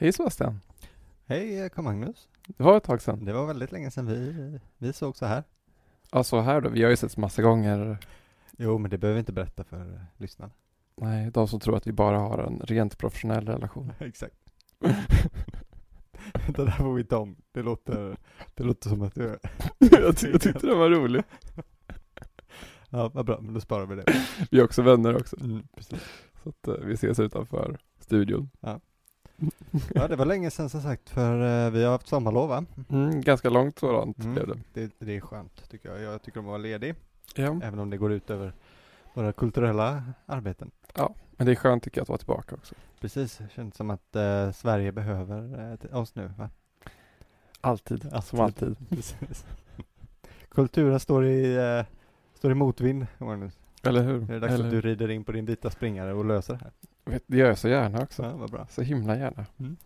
Hej Sebastian! Hej Karl-Magnus! Det var ett tag sedan. Det var väldigt länge sedan vi, vi såg så här. Ja, så här då. Vi har ju setts massa gånger. Jo, men det behöver vi inte berätta för uh, lyssnarna. Nej, de som tror att vi bara har en rent professionell relation. Exakt. det där får vi inte om. Det låter, det låter som att du... jag, ty jag tyckte det var roligt. ja, vad bra. Men då sparar vi det. Vi är också vänner också. Mm, precis. Så att uh, vi ses utanför studion. Ja. Ja, det var länge sedan som sagt, för uh, vi har haft sommarlov va? Mm, ganska långt sådant Mm. blev det. Det, det är skönt tycker jag. Jag tycker om att vara ledig, Ja, även om det går ut över våra kulturella arbeten. men det är skönt tycker jag att vara tillbaka också. Precis, det känns som att eh, Sverige behöver eh, oss nu va? Alltid, som alltid. Precis. Kulturen står i, eh, står i motvind, Magnus. Eller hur? Det är dags Eller att du rider in på din vita springare och löser det här. Vet, det gör jag så gärna också. Ja, vad bra. Så himla gärna. Mm.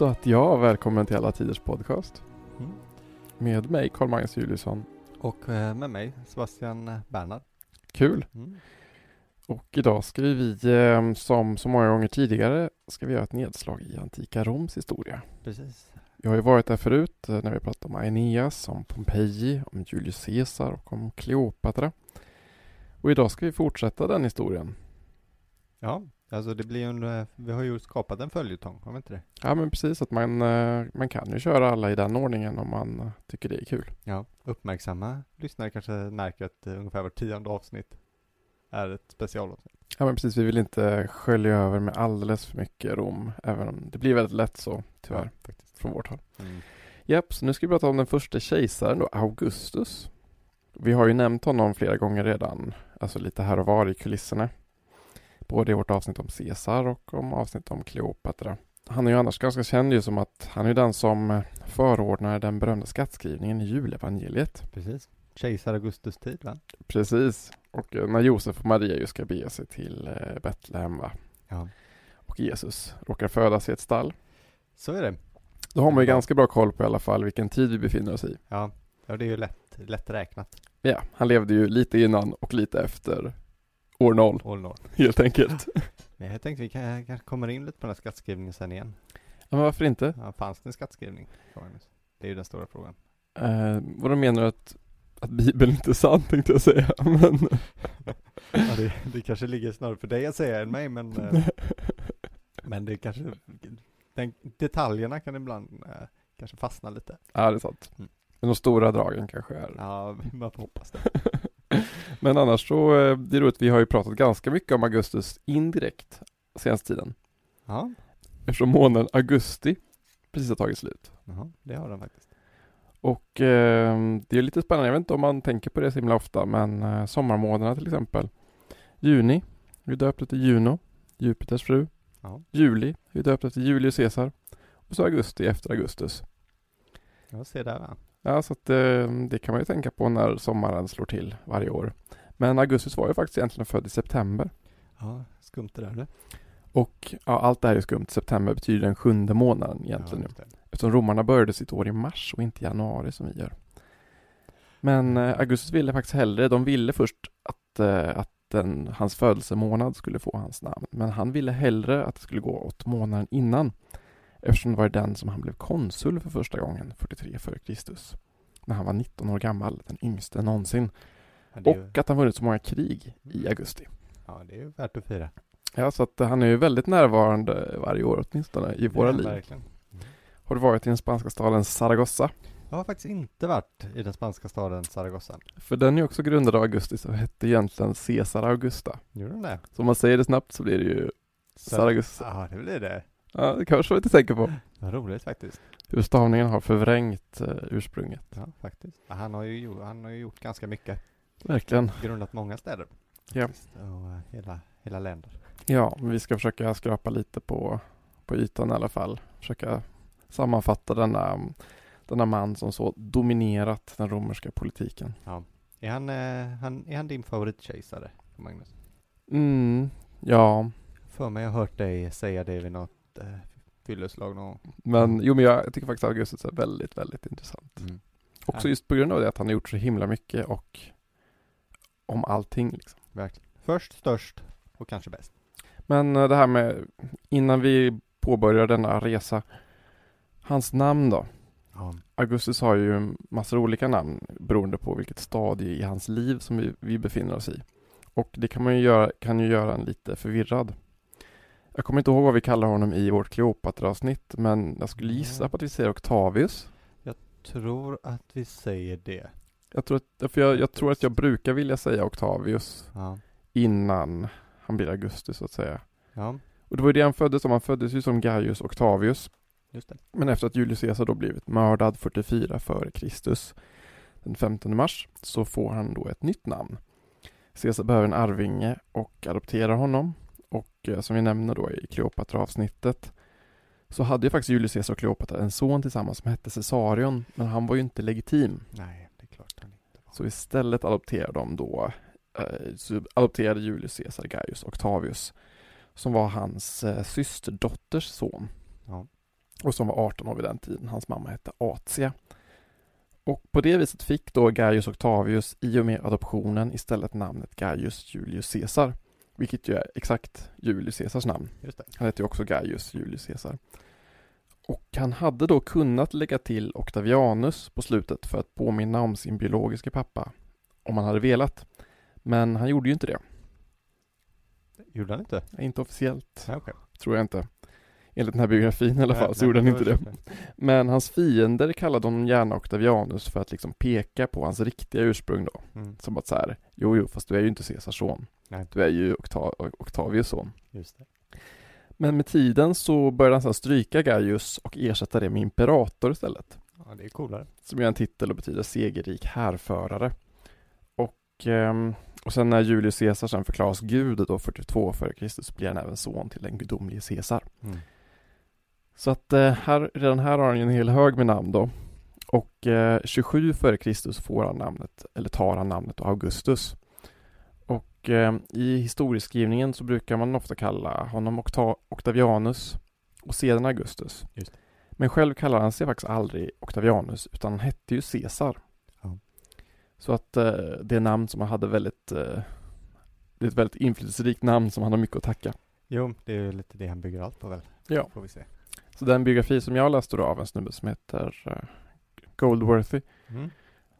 Så att ja, välkommen till Alla Tiders Podcast. Mm. Med mig, Carl-Magnus Juliusson. Och eh, med mig, Sebastian Bernhard. Kul! Mm. Och idag ska vi, eh, som så många gånger tidigare, ska vi göra ett nedslag i antika Roms historia. Precis. Vi har ju varit där förut eh, när vi pratat om Aeneas, om Pompeji, om Julius Caesar och om Kleopatra. Och idag ska vi fortsätta den historien. Ja, alltså det blir en, eh, vi har ju skapat en följetong, har vi inte det? Ja men precis, att man, eh, man kan ju köra alla i den ordningen om man eh, tycker det är kul. Ja. Uppmärksamma lyssnare kanske märker att ungefär vart tionde avsnitt är ett specialavsnitt. Ja men precis, vi vill inte skölja över med alldeles för mycket Rom, även om det blir väldigt lätt så, tyvärr, Ja, faktiskt. från vårt håll. Mm. Japp, så nu ska vi prata om den första kejsaren då, Augustus. Vi har ju nämnt honom flera gånger redan, alltså lite här och var i kulisserna. Både i vårt avsnitt om Caesar och om avsnitt om Kleopatra. Han är ju annars ganska känd ju som att han är den som eh, förordnar den berömda skattskrivningen i julevangeliet. Precis. Kejsar Augustus tid va? Precis. Och eh, när Josef och Maria ju ska bege sig till eh, Betlehem va? Ja. och Jesus råkar födas i ett stall. Så är det. Då har man ju Ja. ganska bra koll på i alla fall vilken tid vi befinner oss i. Ja, ja det är ju lätt, lätt räknat. Ja, han levde ju lite innan och lite efter år noll, in all. helt enkelt. Men jag tänkte vi kan, kanske kommer in lite på den här skattskrivningen sen igen. Ja, men varför inte? Ja, fanns det en skattskrivning? Det är ju den stora frågan. Eh, vad de menar att, att Bibeln inte är sann tänkte jag säga, men Ja, det, det kanske ligger snarare för dig att säga än mig, men, eh, men det kanske, den, detaljerna kan ibland eh, kanske fastna lite. ja, det är sant. Mm. Men de stora dragen kanske är. Ja, man får hoppas det. Men annars så, eh, det är roligt, vi har ju pratat ganska mycket om Augustus indirekt senaste tiden. Ja, Eftersom månaden augusti precis har tagit slut. Jaha, det har den faktiskt. Och eh, det är lite spännande, jag vet inte om man tänker på det så himla ofta, men eh, sommarmånaderna till exempel. Juni, vi döpt efter Juno, Jupiters fru. Ja, Juli, vi döpt efter Julius Caesar. Och så augusti efter Augustus. jag ser där va. Ja, så att eh, det kan man ju tänka på när sommaren slår till varje år. Men Augustus var ju faktiskt egentligen född i september. Ja, skumt det där du. Och ja, allt det här är skumt. September betyder den sjunde månaden egentligen. Ja. Eftersom romarna började sitt år i mars och inte i januari som vi gör. Men eh, Augustus ville faktiskt hellre, de ville först att, eh, att den, hans födelsemånad skulle få hans namn. Men han ville hellre att det skulle gå åt månaden innan. Eftersom det var den som han blev konsul för första gången, 43 f.Kr. När han var 19 år gammal, den yngste någonsin. Ja, ju, Och att han vunnit så många krig i augusti. ja, det är ju värt att fira. Ja, så att han är ju väldigt närvarande varje år åtminstone i våra Ja, liv. Verkligen. Har du varit i den spanska staden Zaragoza? Jag har faktiskt inte varit i den spanska staden Zaragoza. För den är också grundad av Augustus och hette egentligen Caesar Augusta. Gjorde den det? Så om man säger det snabbt så blir det ju Zaragoza. Ja, det blir det. Ja, det kanske man inte tänker på. Vad roligt faktiskt. Hur stavningen har förvrängt eh, ursprunget. Ja, faktiskt. Han har, ju, han har ju gjort ganska mycket. Verkligen. Grundat många städer. Ja. Och eh, hela, hela länder. Ja, men vi ska försöka skrapa lite på, på ytan i alla fall. Försöka sammanfatta denna, denna man som så dominerat den romerska politiken. Är han, eh, han, är han din favoritkejsare, Magnus? Mm, ja, För mig har jag hört dig säga det vid något eh, fylleslag någon gång. men jo men jag, tycker faktiskt att Augustus är väldigt, väldigt intressant. Mm. Också Ja. just på grund av det att han har gjort så himla mycket och om allting liksom. Verkligen. Först, störst och kanske bäst. Men eh, det här med, innan vi påbörjar denna resa, hans namn då? Ja. Augustus har ju massor olika namn beroende på vilket stadie i hans liv som vi, vi befinner oss i. Och det kan man ju göra, kan ju göra en lite förvirrad. Jag kommer inte ihåg vad vi kallar honom i vårt Kleopatra-avsnitt, men jag skulle gissa på att vi säger Octavius. Tror att vi säger det. Jag tror att, för jag, jag tror att jag brukar vilja säga Octavius Ja. innan han blir Augustus så att säga. Ja, Och det var ju det han föddes som. Han föddes ju som Gaius Octavius. Men efter att Julius Caesar då blivit mördad 44 före Kristus den 15 mars så får han då ett nytt namn. Caesar behöver en arvinge och adopterar honom. Och eh, som vi nämner då i Kleopatra-avsnittet så hade ju faktiskt Julius Caesar och Kleopatra en son tillsammans som hette Caesarion men han var ju inte legitim. Nej, det är klart han inte var. Så istället adopterade de då eh, så adopterade Julius Caesar Gaius Octavius som var hans eh, systerdotters son Ja. och som var 18 år vid den tiden. Hans mamma hette Atia. Och på det viset fick då Gaius Octavius i och med adoptionen istället namnet Gaius Julius Caesar. Vilket ju är exakt Julius Caesars namn. Han hette ju också Gaius Julius Caesar. Och han hade då kunnat lägga till Octavianus på slutet för att påminna om sin biologiska pappa. Om han hade velat. Men han gjorde ju inte det. Gjorde han inte? Inte officiellt, Ja, okej. tror jag inte. Enligt den här biografin i alla fall Nej, så nej, gjorde han inte det. jag. Men hans fiender kallade honom gärna Octavianus för att liksom peka på hans riktiga ursprung då. Mm, Som att så här, jo jo, fast du är ju inte Caesars son. Nej. Du är ju Octa- Octavius son. just det. Men med tiden så började han sedan stryka Gaius och ersätta det med imperator istället. Ja, det är coolare. Som är en titel och betyder segerrik härförare. Och, ehm, och sen när Julius Caesar sen förklaras gud då 42 f.Kr. blir han även son till den gudomlige Caesar. Mm. Så att eh, här, redan här har han ju en hel hög med namn då. Och eh, 27 f.Kr. får han namnet, eller tar han namnet Augustus. Och eh, i historieskrivningen så brukar man ofta kalla honom Octa- Octavianus och sedan Augustus. Men själv kallar han sig faktiskt aldrig Octavianus utan han hette ju Caesar. Ja. Så att eh, det namn som han hade väldigt eh, det är ett väldigt inflytelserikt namn som han har mycket att tacka. Jo, det är ju lite det han bygger allt på väl? Ja. Får vi se. Så den biografi som jag läste då av en snubbe som heter eh, Goldworthy Mm.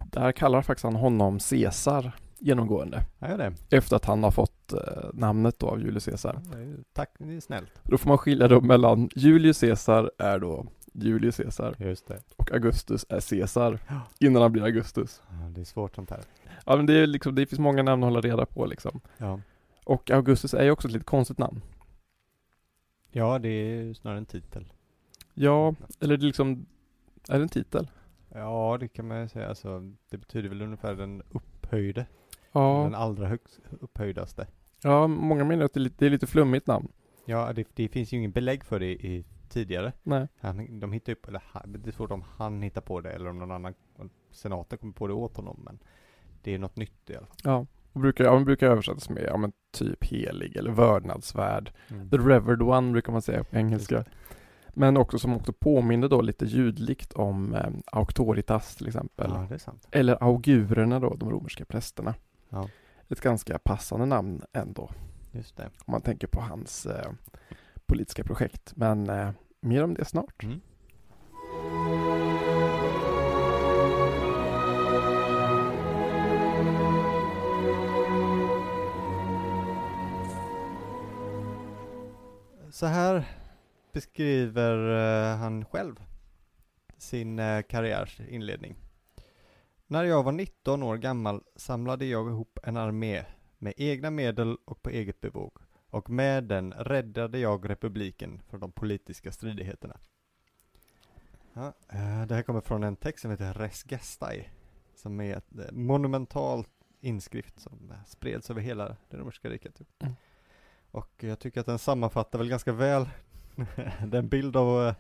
Där kallar faktiskt han honom Caesar genomgående Ja, det. efter att han har fått eh, namnet då av Julius Caesar. Ja, Tack, det är snällt. Då får man skilja då mellan Julius Caesar är då Julius Caesar Just det. och Augustus är Caesar Ja. innan han blir Augustus. Ja, det är svårt sånt här. Ja men det är liksom, det finns många namn att hålla reda på liksom. Ja. Och Augustus är ju också ett lite konstigt namn. Ja, det är snarare en titel. Ja, eller det liksom, är det en titel? Ja, det kan man säga. Alltså, det betyder väl ungefär den upphöjde. Ja, Den allra högst upphöjdaste. ja många menar att det är lite, det är lite flummigt namn. Ja, det, det finns ju ingen belägg för det i tidigare. Nej. Han, de hittar upp, eller det är svårt om han hittar på det eller om någon annan, om senaten kommer på det åt honom. Men det är något nytt i alla fall. Ja, och brukar, ja, brukar översättas med, ja men typ helig eller vördnadsvärd. The revered one brukar man säga på engelska. Men också som också påminner då lite ljudligt om eh, auktoritas till exempel. Ja. Eller augurerna då, de romerska prästerna. Ja. Ett ganska passande namn ändå, Just det. om man tänker på hans eh, politiska projekt. Men eh, mer om det snart. Mm. Så här beskriver eh, han själv sin uh, karriärs inledning. När jag var 19 år gammal samlade jag ihop en armé med egna medel och på eget bevåg och med den räddade jag republiken från de politiska stridigheterna. Ja, eh, det här kommer från en text som heter Res Gestai, som är ett eh, monumentalt inskrift som eh, spreds över hela det romerska riket. Typ. Mm. Och jag tycker att den sammanfattar väl ganska väl den bild av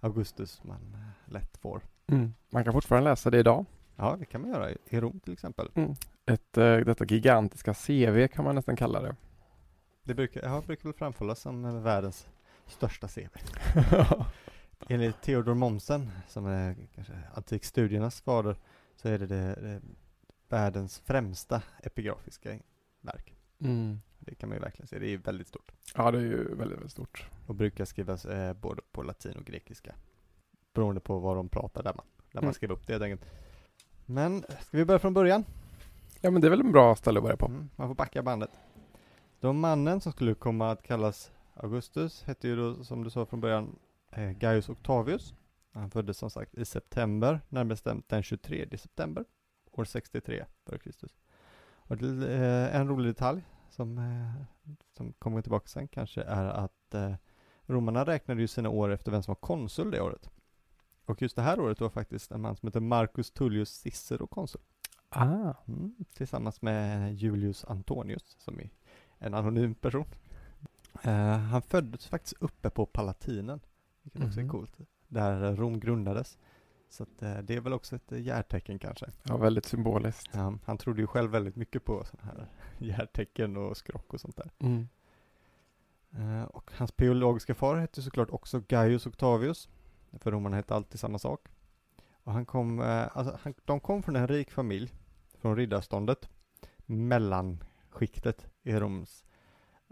Augustus man lätt får. Mm. Man kan fortfarande läsa det idag. Ja, det kan man göra i Rom till exempel. Ett, eh, detta gigantiska CV kan man nästan kalla det. Det brukar, ja, brukar väl framhållas som världens största CV. Enligt Theodor Mommsen, som är kanske antikstudiernas fader, så är det, det, det världens främsta epigrafiska verk. mm. Det kan man ju verkligen se, det är väldigt stort. Ja, det är ju väldigt, väldigt stort. Och brukar skrivas eh, både på latin och grekiska. Beroende på vad de pratar där man, där man Mm. skriver upp det helt enkelt. Men, ska vi börja från början? Ja, men det är väl en bra ställe att börja på. Mm, man får backa bandet. Då mannen som skulle komma att kallas Augustus hette ju då, som du sa från början, eh, Gaius Octavius. Han föddes som sagt i september, närmare bestämt den 23 september, år 63 f.Kr. Och det, eh, en rolig detalj som, eh, som kommer tillbaka sen kanske är att eh, romarna räknade ju sina år efter vem som var konsul det året. Och just det här året var faktiskt en man som heter Marcus Tullius Cicero konsul. Ah. Mm, tillsammans med Julius Antonius som är en anonym person. Eh, han föddes faktiskt uppe på Palatinen, vilket också är Mhm. coolt, där Rom grundades. Så att, eh, det är väl också ett eh, järtecken kanske. Ja, väldigt symboliskt. Ja, han trodde ju själv väldigt mycket på sådana här järtecken och skrock och sånt där. Mm. Eh, och hans biologiska far hette såklart också Gaius Octavius, för romarna hette alltid samma sak. Och han kom, eh, alltså, han, de kom från en rik familj, från riddarståndet, mellanskiktet i Roms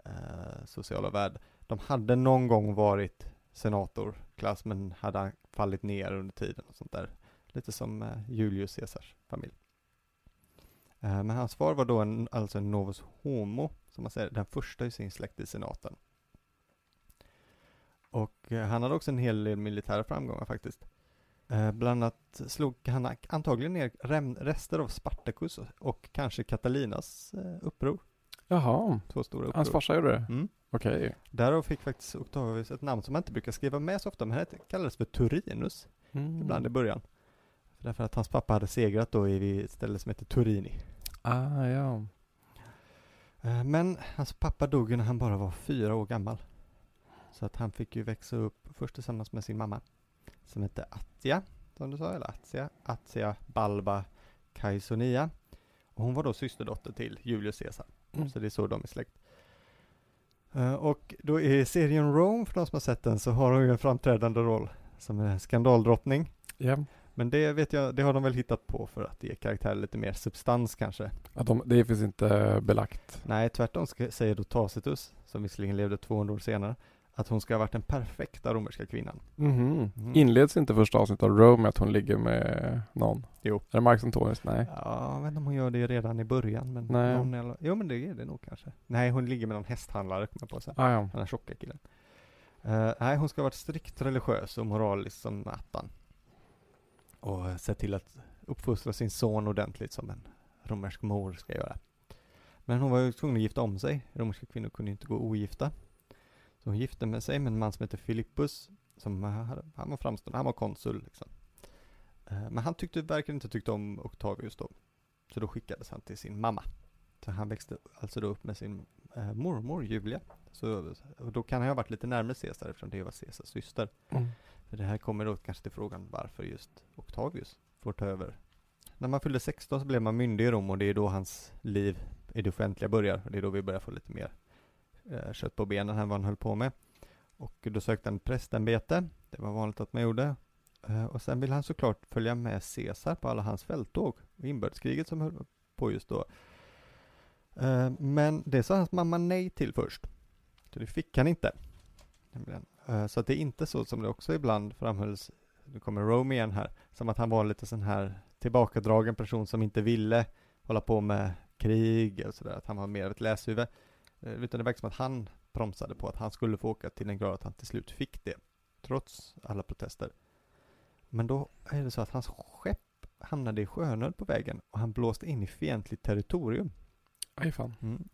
eh, sociala värld. De hade någon gång varit senatorklass, men hade fallit ner under tiden och sånt där. Lite som eh, Julius Caesars familj. Eh, men hans far var då en, alltså en novus homo, som man säger, den första i sin släkt i senaten. Och eh, han hade också en hel del militära framgångar faktiskt. Eh, bland annat slog han antagligen ner rester av Spartacus och, kanske Katalinas eh, uppror. Jaha, Två stora uppror. hans farsa gjorde det? Mm. Okej. Därav fick faktiskt Octavius ett namn som man inte brukar skriva med så ofta, men det kallades för Turinus Mm. ibland i början. Därför att hans pappa hade segrat då i ett ställe som heter Turini. Ah, ja. Men hans pappa dog när han bara var fyra år gammal. Så att han fick ju växa upp först tillsammans med sin mamma. Som hette Attia, som du sa, eller Atia. Atia Balba Kaisonia. Och hon var då systerdotter till Julius Caesar. Mm. Så det är så de är släkt. Eh, Och då i serien Rome, för de som har sett den, så har hon ju en framträdande roll som en skandaldrottning. Ja. Men det vet jag, det har de väl hittat på för att ge karaktären lite mer substans kanske. Att de, det finns inte belagt. Nej, tvärtom säger då Tacitus, som visserligen levde 200 år senare, att hon ska ha varit den perfekta romerska kvinnan. Mhm. Mm. Inleds inte första avsnittet av Rome med att hon ligger med någon? Jo. Är det Marcus Antonius? Nej. Ja, jag vet inte om hon gör det redan i början, men Nej. någon eller, Jo, men det är det nog kanske. Nej, hon ligger med någon hästhandlare, kommer jag på sen. Ah, ja. Den här tjocka killen. Eh, nej, hon ska ha varit strikt religiös och moralisk som attan. Och eh, sett till att uppfostra sin son ordentligt som en romersk mor ska göra. Men hon var ju tvungen att gifta om sig. Romerska kvinnor kunde ju inte gå ogifta. Så hon gifte med sig med en man som heter Philippus. Som han var framstående, han var konsul liksom. Eh, Men han tyckte, verkligen inte tyckte om Octavius då. Så då skickades han till sin mamma. Så han växte alltså då upp med sin eh, mormor Julia. Så, och då kan han ha varit lite närmare Caesar eftersom det var Caesars syster. Mm. För det här kommer då kanske till frågan varför just Octavius får ta över. När man fyllde 16 så blev man myndig i Rom och det är då hans liv i det offentliga börjar. Och det är då vi börjar få lite mer eh, kött på benen än vad han höll på med. Och då sökte han prästämbete. Det var vanligt att man gjorde. Eh, och sen ville han såklart följa med Caesar på alla hans fälttåg och inbördeskriget som höll på just då. Eh, men det sa hans mamma nej till först. Så det fick han inte. Eh, Så att det är inte så som det också ibland framhölls, nu kommer Rome igen här, som att han var lite sån här tillbakadragen person som inte ville hålla på med krig och sådär, att han var mer av ett läshuvud. Eh, Utan det verkar som att han bromsade på att han skulle få åka till den grad att han till slut fick det, trots alla protester. Men då är det så att hans skepp hamnade i sjönöd på vägen och han blåste in i fientligt territorium. Aj fan. Mm.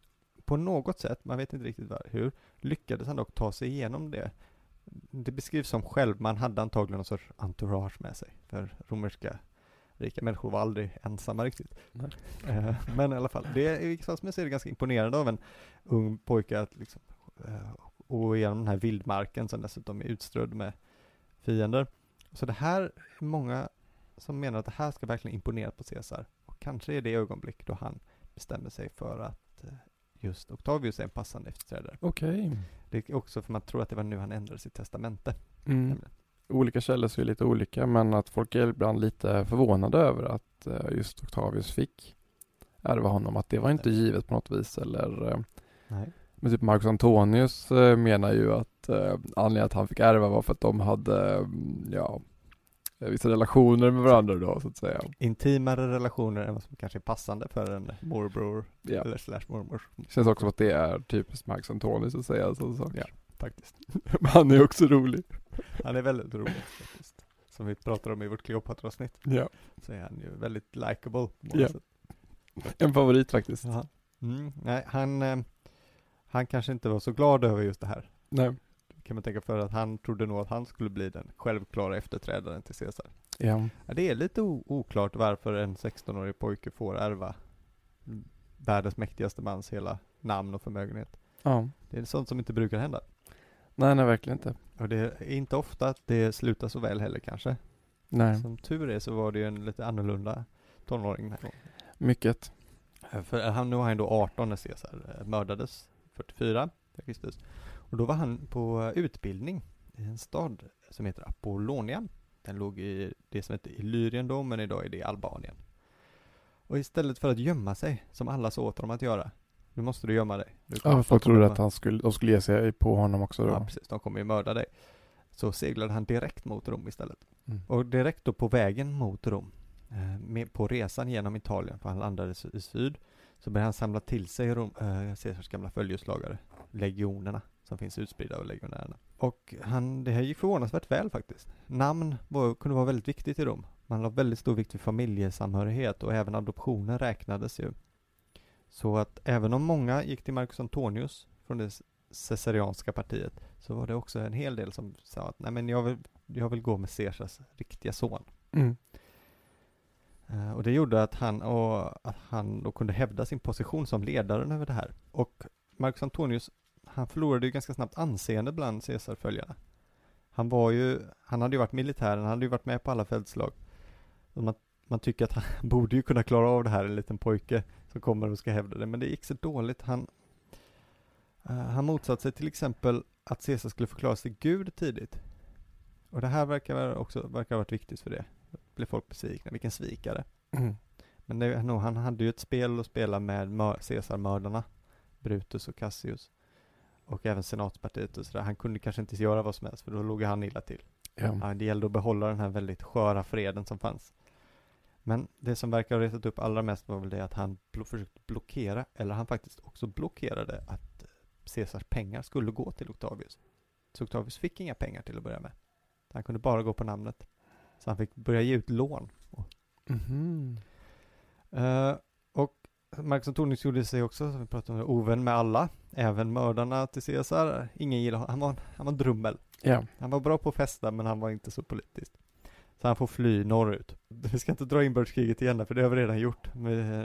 På något sätt, man vet inte riktigt var, hur, lyckades han dock ta sig igenom det. Det beskrivs som själv, man hade antagligen någon sorts entourage med sig. För romerska Rika människor var aldrig ensamma riktigt. Eh, men i alla fall, det är i vilket fall som jag ser det ganska imponerande av en ung pojke att liksom, eh, gå igenom den här vildmarken som dessutom är utströdd med fiender. Så det här är många som menar att det här ska verkligen imponera på Caesar. Och kanske är det ögonblick då han bestämmer sig för att eh, just Octavius är en passande efterträdare. Okej. Det är också för man tror att det var nu han ändrade sitt testamente. Mm. Olika källor ser lite olika men att folk är ibland lite förvånade över att eh, just Octavius fick ärva honom. Att det var inte givet på något vis eller eh, Nej. Men typ Marcus Antonius eh, menar ju att eh, anledningen att han fick ärva var för att de hade, mm, ja, vissa relationer med varandra då så att säga. Intimare relationer än vad som kanske är passande för en morbror Ja. eller slash mormor Känns också som att det är typiskt Marcus Antonius att säga så saker. Ja. faktiskt. Han är också rolig. Han är väldigt rolig faktiskt. Som vi pratade om i vårt Kleopatra-avsnitt Ja. så är han ju väldigt likable Ja. sätt. En favorit faktiskt. Mm, nej, han, eh, han kanske inte var så glad över just det här. Nej. Kan man tänka för att han trodde nog att han skulle bli den självklara efterträdaren till Caesar. Ja. Det är lite oklart varför en 16-årig pojke får ärva världens mäktigaste mans hela namn och förmögenhet. ja. Det är sånt som inte brukar hända. Nej, nej verkligen inte. Och det är inte ofta att det slutar så väl heller kanske. Nej. Som tur är så var det ju en lite annorlunda tonåring den här gången. Mycket. Eh, För han, nu var han då 18 när Caesar eh, mördades, 44 för Kristus. Och då var han på eh, utbildning i en stad som heter Apollonia. Den låg i det som heter Illyrien då, men idag är det Albanien. Och istället för att gömma sig, som alla sa åt honom att göra, nu måste du gömma dig. Du Ja, folk trodde att han skulle, de skulle ge sig på honom också då. Ja, precis. De kommer ju mörda dig. Så seglade han direkt mot Rom istället. Mm. Och direkt då på vägen mot Rom, eh, på resan genom Italien, för han landade i syd, så började han samla till sig Rom, eh, Caesars gamla följeslagare, legionerna som finns utspridda av legionärerna. Och han, det här gick förvånansvärt väl faktiskt. Namn var, kunde vara väldigt viktigt i Rom. Man la väldigt stor vikt vid familjesamhörighet och även adoptioner räknades ju. Så att även om många gick till Marcus Antonius från det Caesarianska partiet så var det också en hel del som sa att nej men jag vill, jag vill gå med Caesars riktiga son. Mm. Eh, och det gjorde att han, och att han då kunde hävda sin position som ledaren över det här. Och Marcus Antonius, han förlorade ju ganska snabbt anseende bland Caesarföljarna. Han var ju, han hade ju varit militär, han hade ju varit med på alla fältslag. Man, man tycker att han borde ju kunna klara av det här, en liten pojke som kommer och ska hävda det, men det gick så dåligt. Han, eh, han motsatte sig till exempel att Caesar skulle förklara sig Gud tidigt. Och det här verkar också verkar ha varit viktigt för det. Då blev folk besvikna, vilken svikare. Mm. Men det, nog, han hade ju ett spel att spela med mör- Caesarmördarna, Brutus och Cassius. Och även senatspartiet och sådär. Han kunde kanske inte göra vad som helst för då låg han illa till. Ja. Ja, det gällde att behålla den här väldigt sköra freden som fanns. Men det som verkar ha retat upp allra mest var väl det att han blo- försökte blockera, eller han faktiskt också blockerade att Caesars pengar skulle gå till Octavius. Så Octavius fick inga pengar till att börja med. Han kunde bara gå på namnet. Så han fick börja ge ut lån. Mhm. Eh, och Marcus Antonius gjorde sig också, som vi pratade om, ovän med alla. Även mördarna till Caesar. Ingen gillade honom. Han var, han var en drummel. Ja. Han var bra på att festa men han var inte så politisk. Så han får fly norrut. Vi ska inte dra inbördeskriget igen där, för det har vi redan gjort.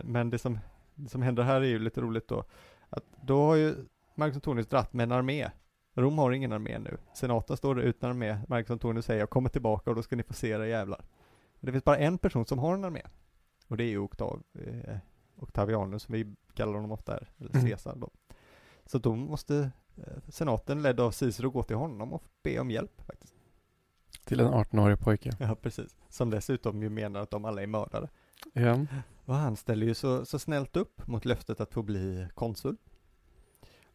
Men det som, det som händer här är ju lite roligt då. Att då har ju Marcus Antonius dratt med en armé. Rom har ingen armé nu. Senaten står där utan armé. Marcus Antonius säger jag kommer tillbaka och då ska ni få se era jävlar. Det finns bara en person som har en armé. Och det är ju Octav, eh, Octavianus som vi kallar honom ofta här. Eller Mm. Caesar då. Så då måste eh, senaten ledd av Cicero gå till honom och be om hjälp faktiskt. Till en 18-årig pojke. Ja, precis. Som dessutom ju menar att de alla är mördare. Ja. Och han ställer ju så, så snällt upp mot löftet att få bli konsul.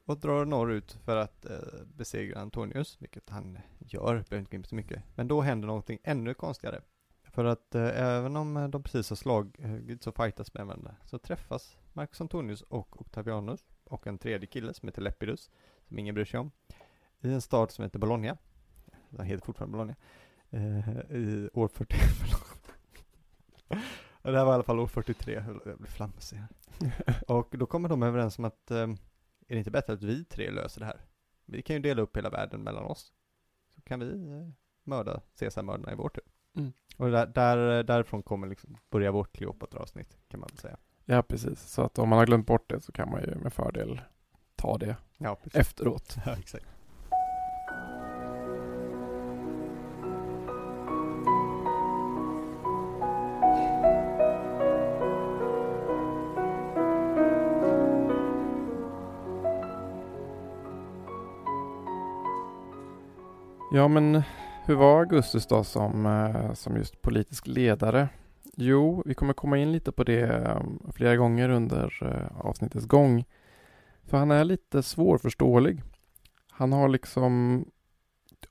Och drar norrut för att eh, besegra Antonius, vilket han gör, behöver inte gå in på så mycket. Men då händer någonting ännu konstigare. För att eh, även om eh, de precis har slagits och fightats med varandra så träffas Marcus Antonius och Octavianus och en tredje kille som heter Lepidus, som ingen bryr sig om, i en stad som heter Bologna. Den heter fortfarande Bologna. Eh, I år 40, Ja, Det här var i alla fall år 43, jag blir flamsig här. Och då kommer de överens om att, eh, är det inte bättre att vi tre löser det här? Vi kan ju dela upp hela världen mellan oss. Så kan vi eh, mörda Caesarmördarna i vår tur. Mm. Och där, där, därifrån kommer liksom, börja vårt Kleopatra-avsnitt, kan man väl säga. Ja, precis. Så att om man har glömt bort det så kan man ju med fördel ta det Ja, efteråt. Ja, exakt. Ja, men hur var Augustus då som, eh, som just politisk ledare? Jo, vi kommer komma in lite på det um, flera gånger under eh, avsnittets gång. För han är lite svårförståelig. Han har liksom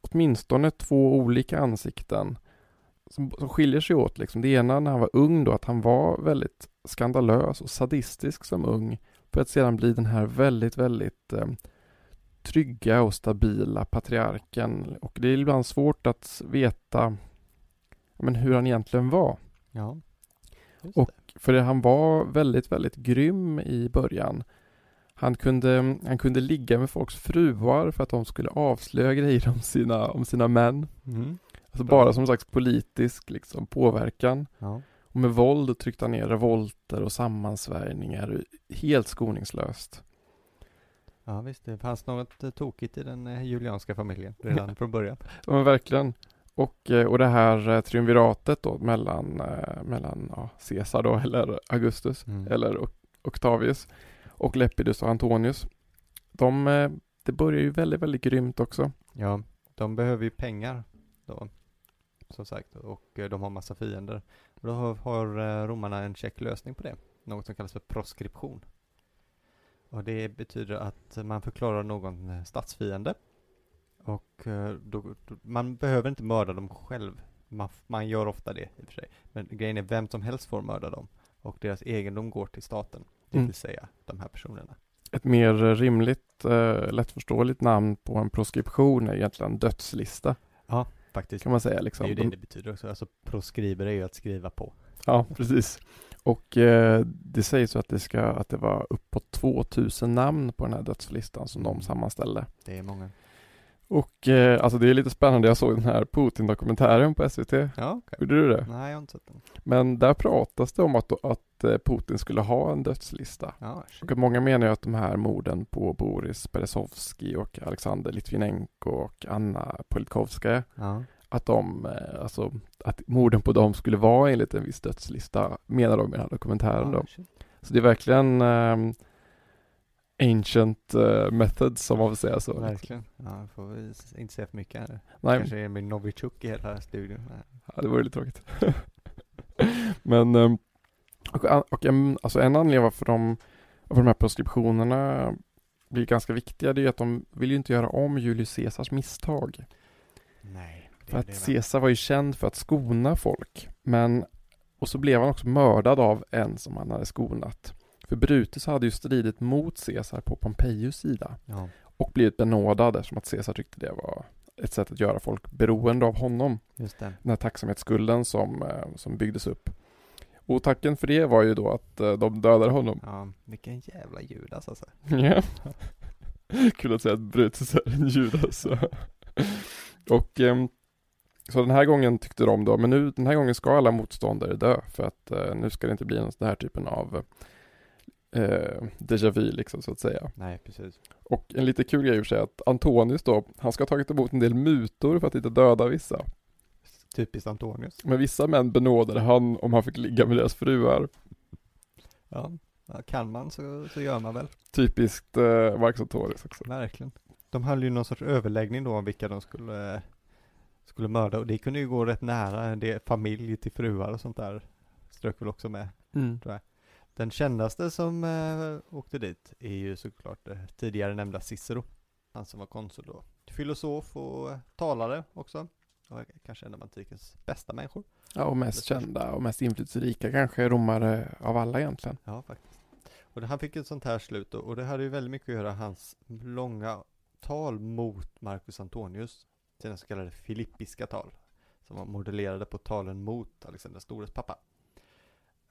åtminstone två olika ansikten som, som skiljer sig åt. Liksom. Det ena när han var ung då, att han var väldigt skandalös och sadistisk som ung. För att sedan bli den här väldigt, väldigt eh, trygga och stabila patriarken. Och det är ibland svårt att veta men hur han egentligen var. Ja. Och för han var väldigt, väldigt grym i början. Han kunde, han kunde ligga med folks fruar för att de skulle avslöja grejer om sina, om sina män. Mm. Alltså Bra. bara som slags politisk liksom, påverkan. Ja. Och med våld tryckte han ner revolter och sammansvärjningar helt skoningslöst. Ja, visst. Det fanns något eh, tokigt i den eh, julianska familjen redan från början. Ja, men verkligen. Och, eh, och det här triumviratet då mellan, mellan ja, Caesar då, eller Augustus, Mm. eller Octavius och Lepidus och Antonius. De, det börjar ju väldigt, väldigt grymt också. Ja, de behöver ju pengar då. Som sagt, och de har massa fiender. Och då har, har romarna en check lösning på det. Något som kallas för proskription. Och det betyder att man förklarar någon eh, statsfiende. Och eh, då, då, man behöver inte mörda dem själv. Man, man gör ofta det i och för sig. Men grejen är vem som helst får mörda dem. Och deras egendom går till staten. Det Mm. vill säga de här personerna. Ett mer eh, rimligt, eh, lättförståeligt namn på en proskription är egentligen dödslista, Faktiskt. kan man säga. Det är Liksom. ju det De- det betyder också. Alltså proskriber är ju att skriva på. Ja, precis. Och eh, det sägs att det, ska, att det var uppåt 2000 namn på den här dödslistan som de sammanställde. Det är många. Och eh, alltså det är lite spännande, jag såg den här Putin-dokumentären på SVT. Ja, okej. Gjorde du det? Nej, jag har inte sett den. Men där pratas det om att, att eh, Putin skulle ha en dödslista. Ja. Och många menar ju att de här morden på Boris Berezovsky och Alexander Litvinenko och Anna Politkovskaja, Ja. Att de, eh, alltså att morden på dem skulle vara enligt en viss dödslista, menar de i den här dokumentären då. Så det är verkligen ehm, ancient eh, methods som man får säga så. Verkligen. Ja, får vi inte säga för mycket här. Nej, Kanske Emil Novichuk i hela studion. Ja, det vore lite tråkigt. Men, ehm, och, och en, alltså en anledning varför de, varför de här proskriptionerna blir ganska viktiga, det är ju att de vill ju inte göra om Julius Caesars misstag. Nej. För att? Caesar var ju känd för att skona folk, men och så blev han också mördad av en som han hade skonat. För Brutus hade ju stridit mot Caesar på Pompejus sida Ja. och blivit benådad eftersom att Caesar tyckte det var ett sätt att göra folk beroende av honom. Just det. Den här tacksamhetsskulden som, eh, som byggdes upp. Och tacken för det var ju då att eh, de dödade honom. Ja, vilken jävla Judas alltså. Ja. Kul att säga att Brutus är en Judas. och ehm, så den här gången tyckte de då, men nu den här gången ska alla motståndare dö för att eh, nu ska det inte bli någon den här typen av eh, déjà vu liksom så att säga. Nej, precis. Och en lite kul grej i sig att Antonius då, han ska ha tagit emot en del mutor för att inte döda vissa. Typiskt Antonius. Men vissa män benådade han om han fick ligga med deras fruar. Ja. ja kan man så, så gör man väl. Typiskt eh, Marcus Antonius också. Verkligen. De höll ju någon sorts överläggning då om vilka de skulle, skulle mörda och det kunde ju gå rätt nära. Det familj till fruar och sånt där strök väl också med. Mm. Den kändaste som eh, åkte dit är ju såklart eh, tidigare nämnda Cicero. Han som var konsul då. Filosof och eh, talare också. Och kanske en av antikens bästa människor. Ja, och mest kända och mest inflytelserika kanske romare av alla egentligen. Ja, faktiskt. Och det, han fick ett sånt här slut då, och det hade ju väldigt mycket att göra hans långa tal mot Marcus Antonius. Sina så kallade filippiska tal. Som var modellerade på talen mot Alexander Stores pappa.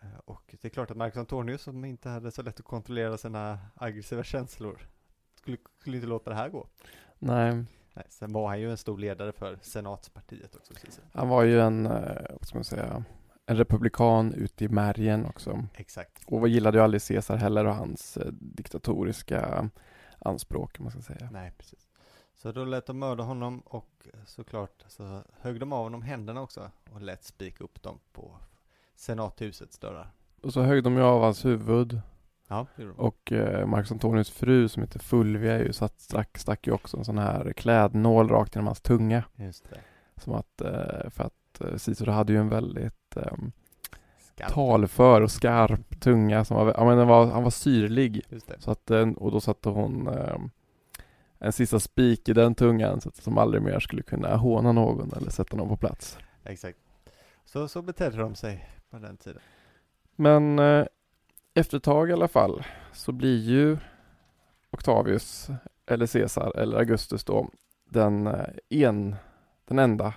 Eh, Och det är klart att Marcus Antonius, som inte hade så lätt att kontrollera sina aggressiva känslor, skulle, skulle inte låta det här gå. Nej, Nej, sen var han ju en stor ledare för senatspartiet också. Han var ju en, eh, vad ska man säga, en republikan ute i märgen också. Exakt. Och gillade ju aldrig Caesar heller och hans eh, diktatoriska anspråk, om man ska säga. Nej, precis. Så då lät de mörda honom och såklart så högg de av honom händerna också och lät spika upp dem på senathusets dörrar. Och så högg de ju av hans huvud Ja, det gjorde de. och eh, Marcus Antonius fru som heter Fulvia ju satt, stack, stack ju också en sån här klädnål rakt genom hans tunga. Just det. Som att, eh, för att eh, Cicero hade ju en väldigt Skarpt. talför och skarp tunga som var, ja men var, han var syrlig. Just det. Så att, eh, och då satte hon ehm, en sista spik i den tungan så att som aldrig mer skulle kunna håna någon eller sätta någon på plats. Exakt. Så, så betedde de sig på den tiden. Men eh, efter ett tag i alla fall så blir ju Octavius eller Caesar eller Augustus då den eh, en, den enda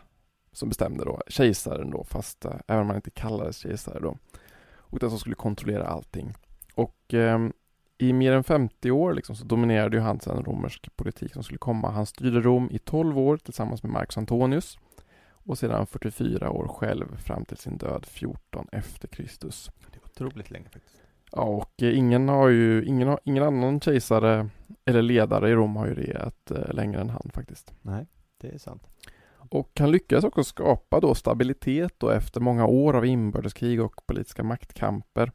som bestämde då, kejsaren då, fast eh, även om han inte kallades kejsare då. Och den som skulle kontrollera allting. Och eh, i mer än 50 år liksom, så dominerade ju han sen romersk politik som skulle komma. Han styrde Rom i 12 år tillsammans med Marcus Antonius och sedan 44 år själv fram till sin död 14 efter Kristus. Det är otroligt länge faktiskt. Ja, och eh, ingen har ju, ingen, har, ingen annan kejsare eller ledare i Rom har ju regerat eh, längre än han faktiskt. Nej, det är sant. Och han lyckades också skapa då stabilitet då efter många år av inbördeskrig och politiska maktkamper.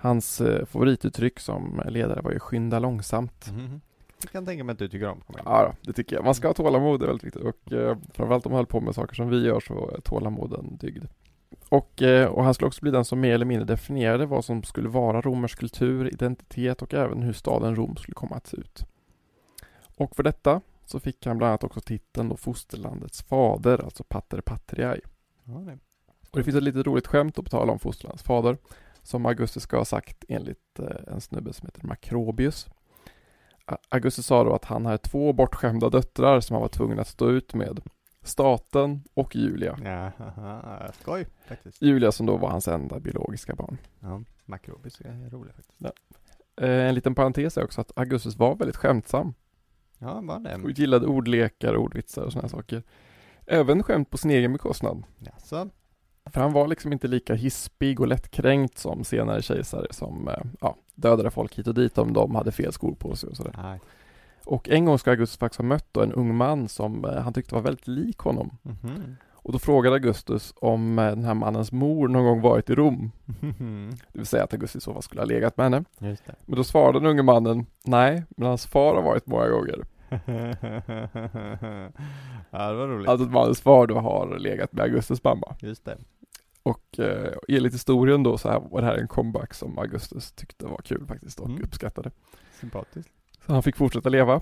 Hans eh, favorituttryck som ledare var ju skynda långsamt. Mhm. Jag kan tänka mig att du tycker om komedi. Ja, det tycker jag. Man ska ha tålamod, det är väldigt viktigt. Och eh, framförallt om man håller på med saker som vi gör så är tålamod en dygd. Och, eh, och han skulle också bli den som mer eller mindre definierade vad som skulle vara romersk kultur, identitet och även hur staden Rom skulle komma att se ut. Och för detta så fick han bland annat också titeln då fosterlandets fader, alltså pater patriae. Ja, det. Och det finns ett litet roligt skämt på tal om fosterlandets fader som Augustus ska ha sagt enligt eh, en snubbe som heter Macrobius. A- Augustus sa då att han hade två bortskämda döttrar som han var tvungen att stå ut med. Staten och Julia. Ja, skoj faktiskt. Julia som då var hans enda biologiska barn. Ja, makrobis är rolig faktiskt. Eh, en liten parentes är också att Augustus var väldigt skämtsam Ja, bara det. och gillade ordlekar, ordvitsar och sådana saker. Även skämt på sin egen bekostnad. Jaså? För han var liksom inte lika hispig och lättkränkt som senare kejsare som eh, ja, dödade folk hit och dit om de hade fel skor på sig och sådär. Nej. Och en gång ska Augustus faktiskt ha mött då en ung man som eh, han tyckte var väldigt lik honom. Mhm. Och då frågade Augustus om eh, den här mannens mor någon gång varit i Rom. Det vill säga att Augustus så skulle ha legat med henne. Men då svarade den unge mannen nej, men hans far har varit många gånger. ja, det var roligt. Alltså att mannens far då har legat med Augustus mamma. Just det. Och eh, enligt historien då så här var det här en comeback som Augustus tyckte var kul faktiskt och Mm. uppskattade. Sympatiskt. Så han fick fortsätta leva.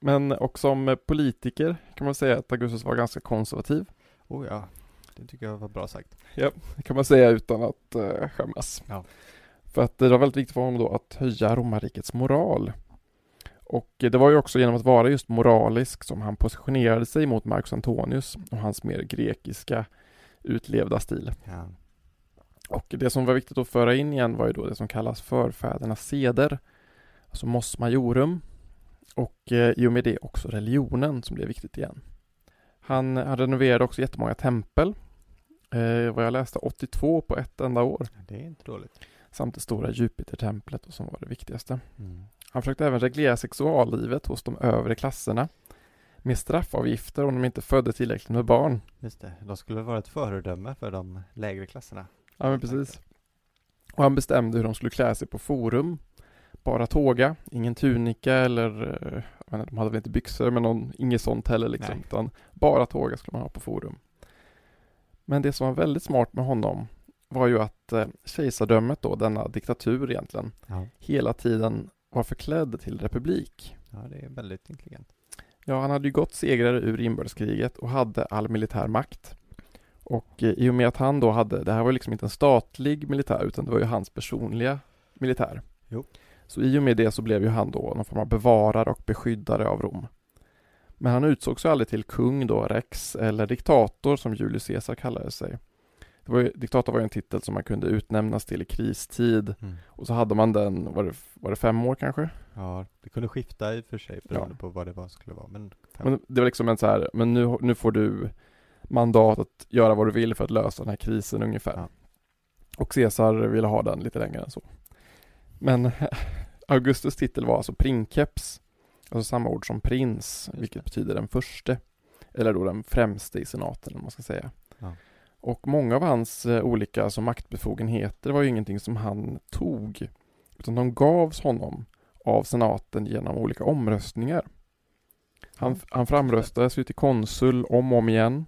Men och som eh, politiker kan man säga att Augustus var ganska konservativ. Oh ja, det tycker jag var bra sagt. Det kan man säga utan att eh, skämmas. Ja. För att det var väldigt viktigt för honom då att höja romarrikets moral. Och det var ju också genom att vara just moralisk som han positionerade sig mot Marcus Antonius och hans mer grekiska utlevda stil. Ja. Och det som var viktigt att föra in igen var ju då det som kallas förfädernas seder, alltså mos majorum och eh, i och med det också religionen som blev viktigt igen. Han, han renoverade också jättemånga tempel, eh, vad jag läste 82 på ett enda år, Det är inte dåligt. samt det stora Jupitertemplet och som var det viktigaste. Mm. Han försökte även reglera sexuallivet hos de övre klasserna med straffavgifter om de inte födde tillräckligt med barn. Just det, de skulle vara ett föredöme för de lägre klasserna. Ja men precis. Och han bestämde hur de skulle klä sig på forum. Bara tåga, ingen tunika eller, eh, jag inte, de hade väl inte byxor men någon, inget sånt heller liksom. Nej. Utan bara tåga skulle man ha på forum. Men det som var väldigt smart med honom var ju att eh, kejsardömet då, denna diktatur egentligen, Ja. hela tiden var förklädd till republik. ja, det är väldigt intelligent. Ja, han hade ju gått segrare ur inbördeskriget och hade all militär makt. Och eh, i och med att han då hade, det här var ju liksom inte en statlig militär utan det var ju hans personliga militär. Jo. Så i och med det så blev ju han då någon form av bevarare och beskyddare av Rom. Men han utsågs ju aldrig till kung då, rex, eller diktator som Julius Caesar kallade sig. var ju, diktator var ju en titel som man kunde utnämnas till i kristid Mm. och så hade man den, var det, var det fem år kanske? Ja, det kunde skifta i och för sig beroende på vad det var skulle vara, men. Men det var liksom en så här, men nu, nu får du mandat att göra vad du vill för att lösa den här krisen ungefär. Ja. Och Caesar ville ha den lite längre än så. Men Augustus titel var alltså princeps, alltså samma ord som prins, vilket betyder den förste, eller då den främste i senaten om man ska säga. Ja. Och många av hans eh, olika alltså, maktbefogenheter var ju ingenting som han tog, utan de gavs honom av senaten genom olika omröstningar. Han, han framröstades ju till konsul om och om igen.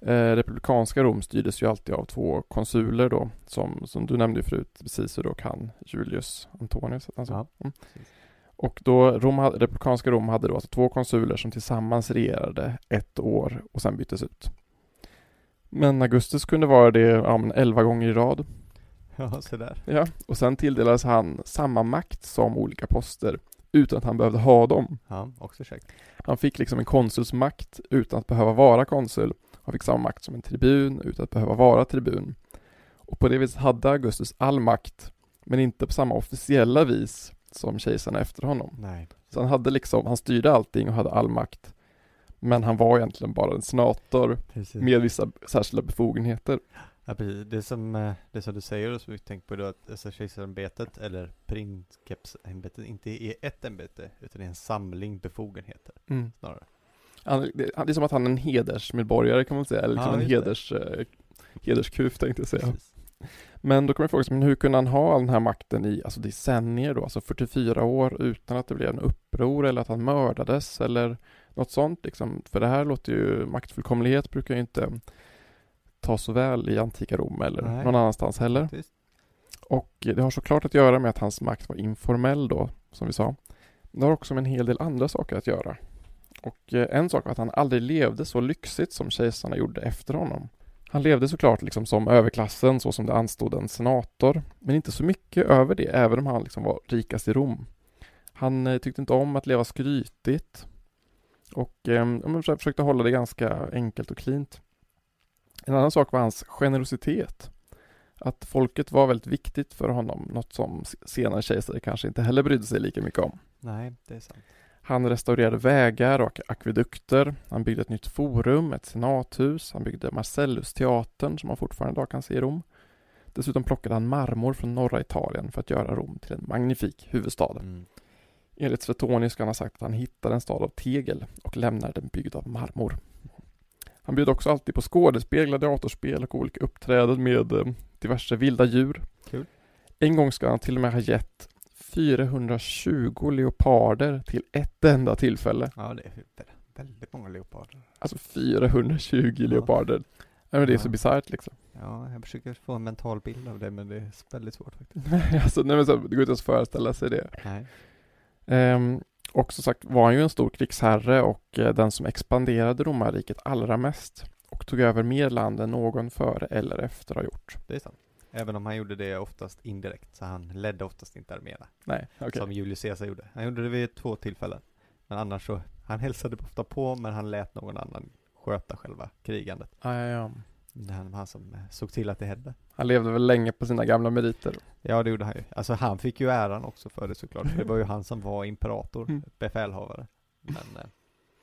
Eh, republikanska Rom styrdes ju alltid av två konsuler då, som, som du nämnde förut, Caesar och han Julius Antonius. Alltså. Mm. Och då Rom, republikanska Rom hade då alltså två konsuler som tillsammans regerade ett år och sen byttes ut. Men Augustus kunde vara det ja, gånger i rad. Ja, så där. Ja, och sen tilldelades han samma makt som olika poster utan att han behövde ha dem. Ja, också käckt. Han fick liksom en konsuls makt utan att behöva vara konsul. Han fick samma makt som en tribun utan att behöva vara tribun. Och på det viset hade Augustus all makt, men inte på samma officiella vis som kejsarna efter honom. Nej. Så han hade liksom, han styrde allting och hade all makt. Men han var egentligen bara en senator Precis. med vissa särskilda befogenheter. Ja, precis. Det som, eh, det som du säger och som vi tänker på då att alltså, kejsarämbetet eller prinsepsämbetet inte är ett ämbete utan är en samling befogenheter snarare. Han, det, det är som att han är en hedersmedborgare kan man säga, eller liksom Ja, en heders, eh, hederskuf tänkte jag säga. Precis. Men då kan man fråga sig, hur kunde han ha all den här makten i alltså decennier då, alltså 44 år utan att det blev en uppror eller att han mördades eller något sånt liksom. För det här låter ju, maktfullkomlighet brukar ju inte ta så väl i antika Rom eller Nej. någon annanstans heller. Faktiskt. Och det har såklart att göra med att hans makt var informell då, som vi sa. Det har också med en hel del andra saker att göra. Och eh, en sak var att han aldrig levde så lyxigt som kejsarna gjorde efter honom. Han levde såklart liksom som överklassen, så som det anstod en senator, men inte så mycket över det, även om han liksom var rikast i Rom. Han eh, tyckte inte om att leva skrytigt och eh, försökte hålla det ganska enkelt och cleant. En annan sak var hans generositet. Att folket var väldigt viktigt för honom, något som senare kejsare kanske inte heller brydde sig lika mycket om. Nej, det är sant. Han restaurerade vägar och akvedukter. Han byggde ett nytt forum, ett senathus. Han byggde Marcellusteatern som man fortfarande idag kan se i Rom. Dessutom plockade han marmor från norra Italien för att göra Rom till en magnifik huvudstad. Mm. Enligt Suetonius ska han ha sagt att han hittade en stad av tegel och lämnade den byggd av marmor. Han bjöd också alltid på skådespel, gladiatorspel och olika uppträden med eh, diverse vilda djur. Kul. En gång ska han till och med ha gett 420 leoparder till ett enda tillfälle. Ja, det är vä- väldigt många leoparder. Alltså 420 Ja. leoparder. Ja, men det är så Ja. bisarrt liksom. Ja, jag försöker få en mental bild av det, men det är väldigt svårt faktiskt. alltså, nej, men så, det går inte ens att föreställa sig det. Nej. Ehm, och som sagt var han ju en stor krigsherre och eh, den som expanderade romarriket allra mest och tog över mer land än någon före eller efter har gjort. Det är sant. Även om han gjorde det oftast indirekt, så han ledde oftast inte arméerna. Nej, okej. Som Julius Caesar gjorde. Han gjorde det vid två tillfällen. Men annars så, han hälsade ofta på, men han lät någon annan sköta själva krigandet. Ja, ja, ja. Det var han som eh, såg till att det hände. Han levde väl länge på sina gamla meriter. Ja, det gjorde han ju. Alltså han fick ju äran också för det såklart. Det var ju han som var imperator, Mm. befälhavare. Men eh,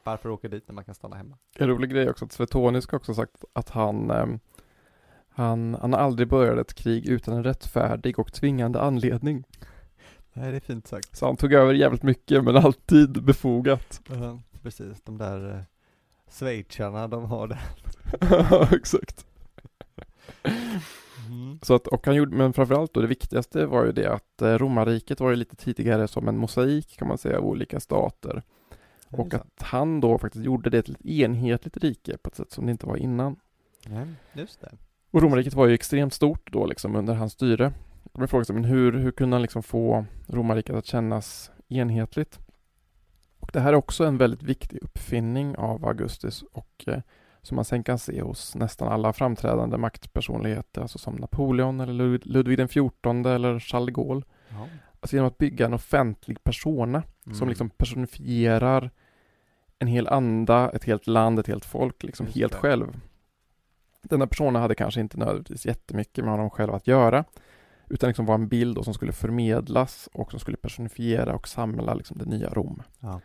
varför åka dit när man kan stanna hemma? En rolig grej också att Suetonius har också sagt att han ehm, han, han aldrig börjat ett krig utan en rättfärdig och tvingande anledning. Nej, det är fint sagt. Så han tog över jävligt mycket men alltid befogat. Precis, de där eh, schweizarna de har det. Exakt. Mm. Så att, och han gjorde, men framförallt då det viktigaste var ju det att eh, romarriket var ju lite tidigare som en mosaik kan man säga av olika stater. Och att han då faktiskt gjorde det till ett enhetligt rike på ett sätt som det inte var innan. Nej, just det. Och romarriket var ju extremt stort då liksom under hans styre. Man fråga sig, men hur, hur kunde han liksom få romarriket att kännas enhetligt? Och det här är också en väldigt viktig uppfinning av Augustus och eh, som man sen kan se hos nästan alla framträdande maktpersonligheter, alltså som Napoleon eller Lud- Ludvig XIV eller Charles de Gaulle. Ja. Alltså genom att bygga en offentlig persona som Mm. liksom personifierar en hel anda, ett helt land, ett helt folk liksom Just helt det. själv. Denna person hade kanske inte nödvändigtvis jättemycket med honom själv att göra, utan liksom var en bild som skulle förmedlas och som skulle personifiera och samla liksom det nya Rom. Ja.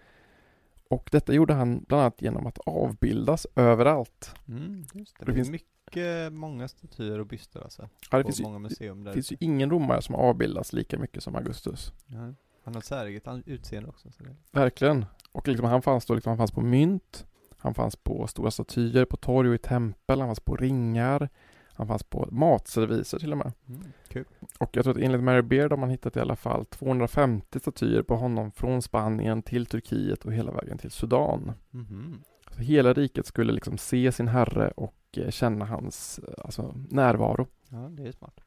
Och detta gjorde han bland annat genom att avbildas överallt. Mm, det. Det finns mycket, många statyer och byster alltså. Ja, det finns många museum där. det finns ju ingen romare som avbildas lika mycket som Augustus. Ja. Han har ett säreget utseende också. Verkligen. Och liksom han fanns då, liksom, han fanns på mynt, han fanns på stora statyer på torg och i tempel, han fanns på ringar, han fanns på matserviser till och med. Mm, kul. Och jag tror att enligt Mary Beard har man hittat i alla fall 250 statyer på honom från Spanien till Turkiet och hela vägen till Sudan. Mhm. Så hela riket skulle liksom se sin herre och eh, känna hans eh, alltså, närvaro. Ja, det är smart.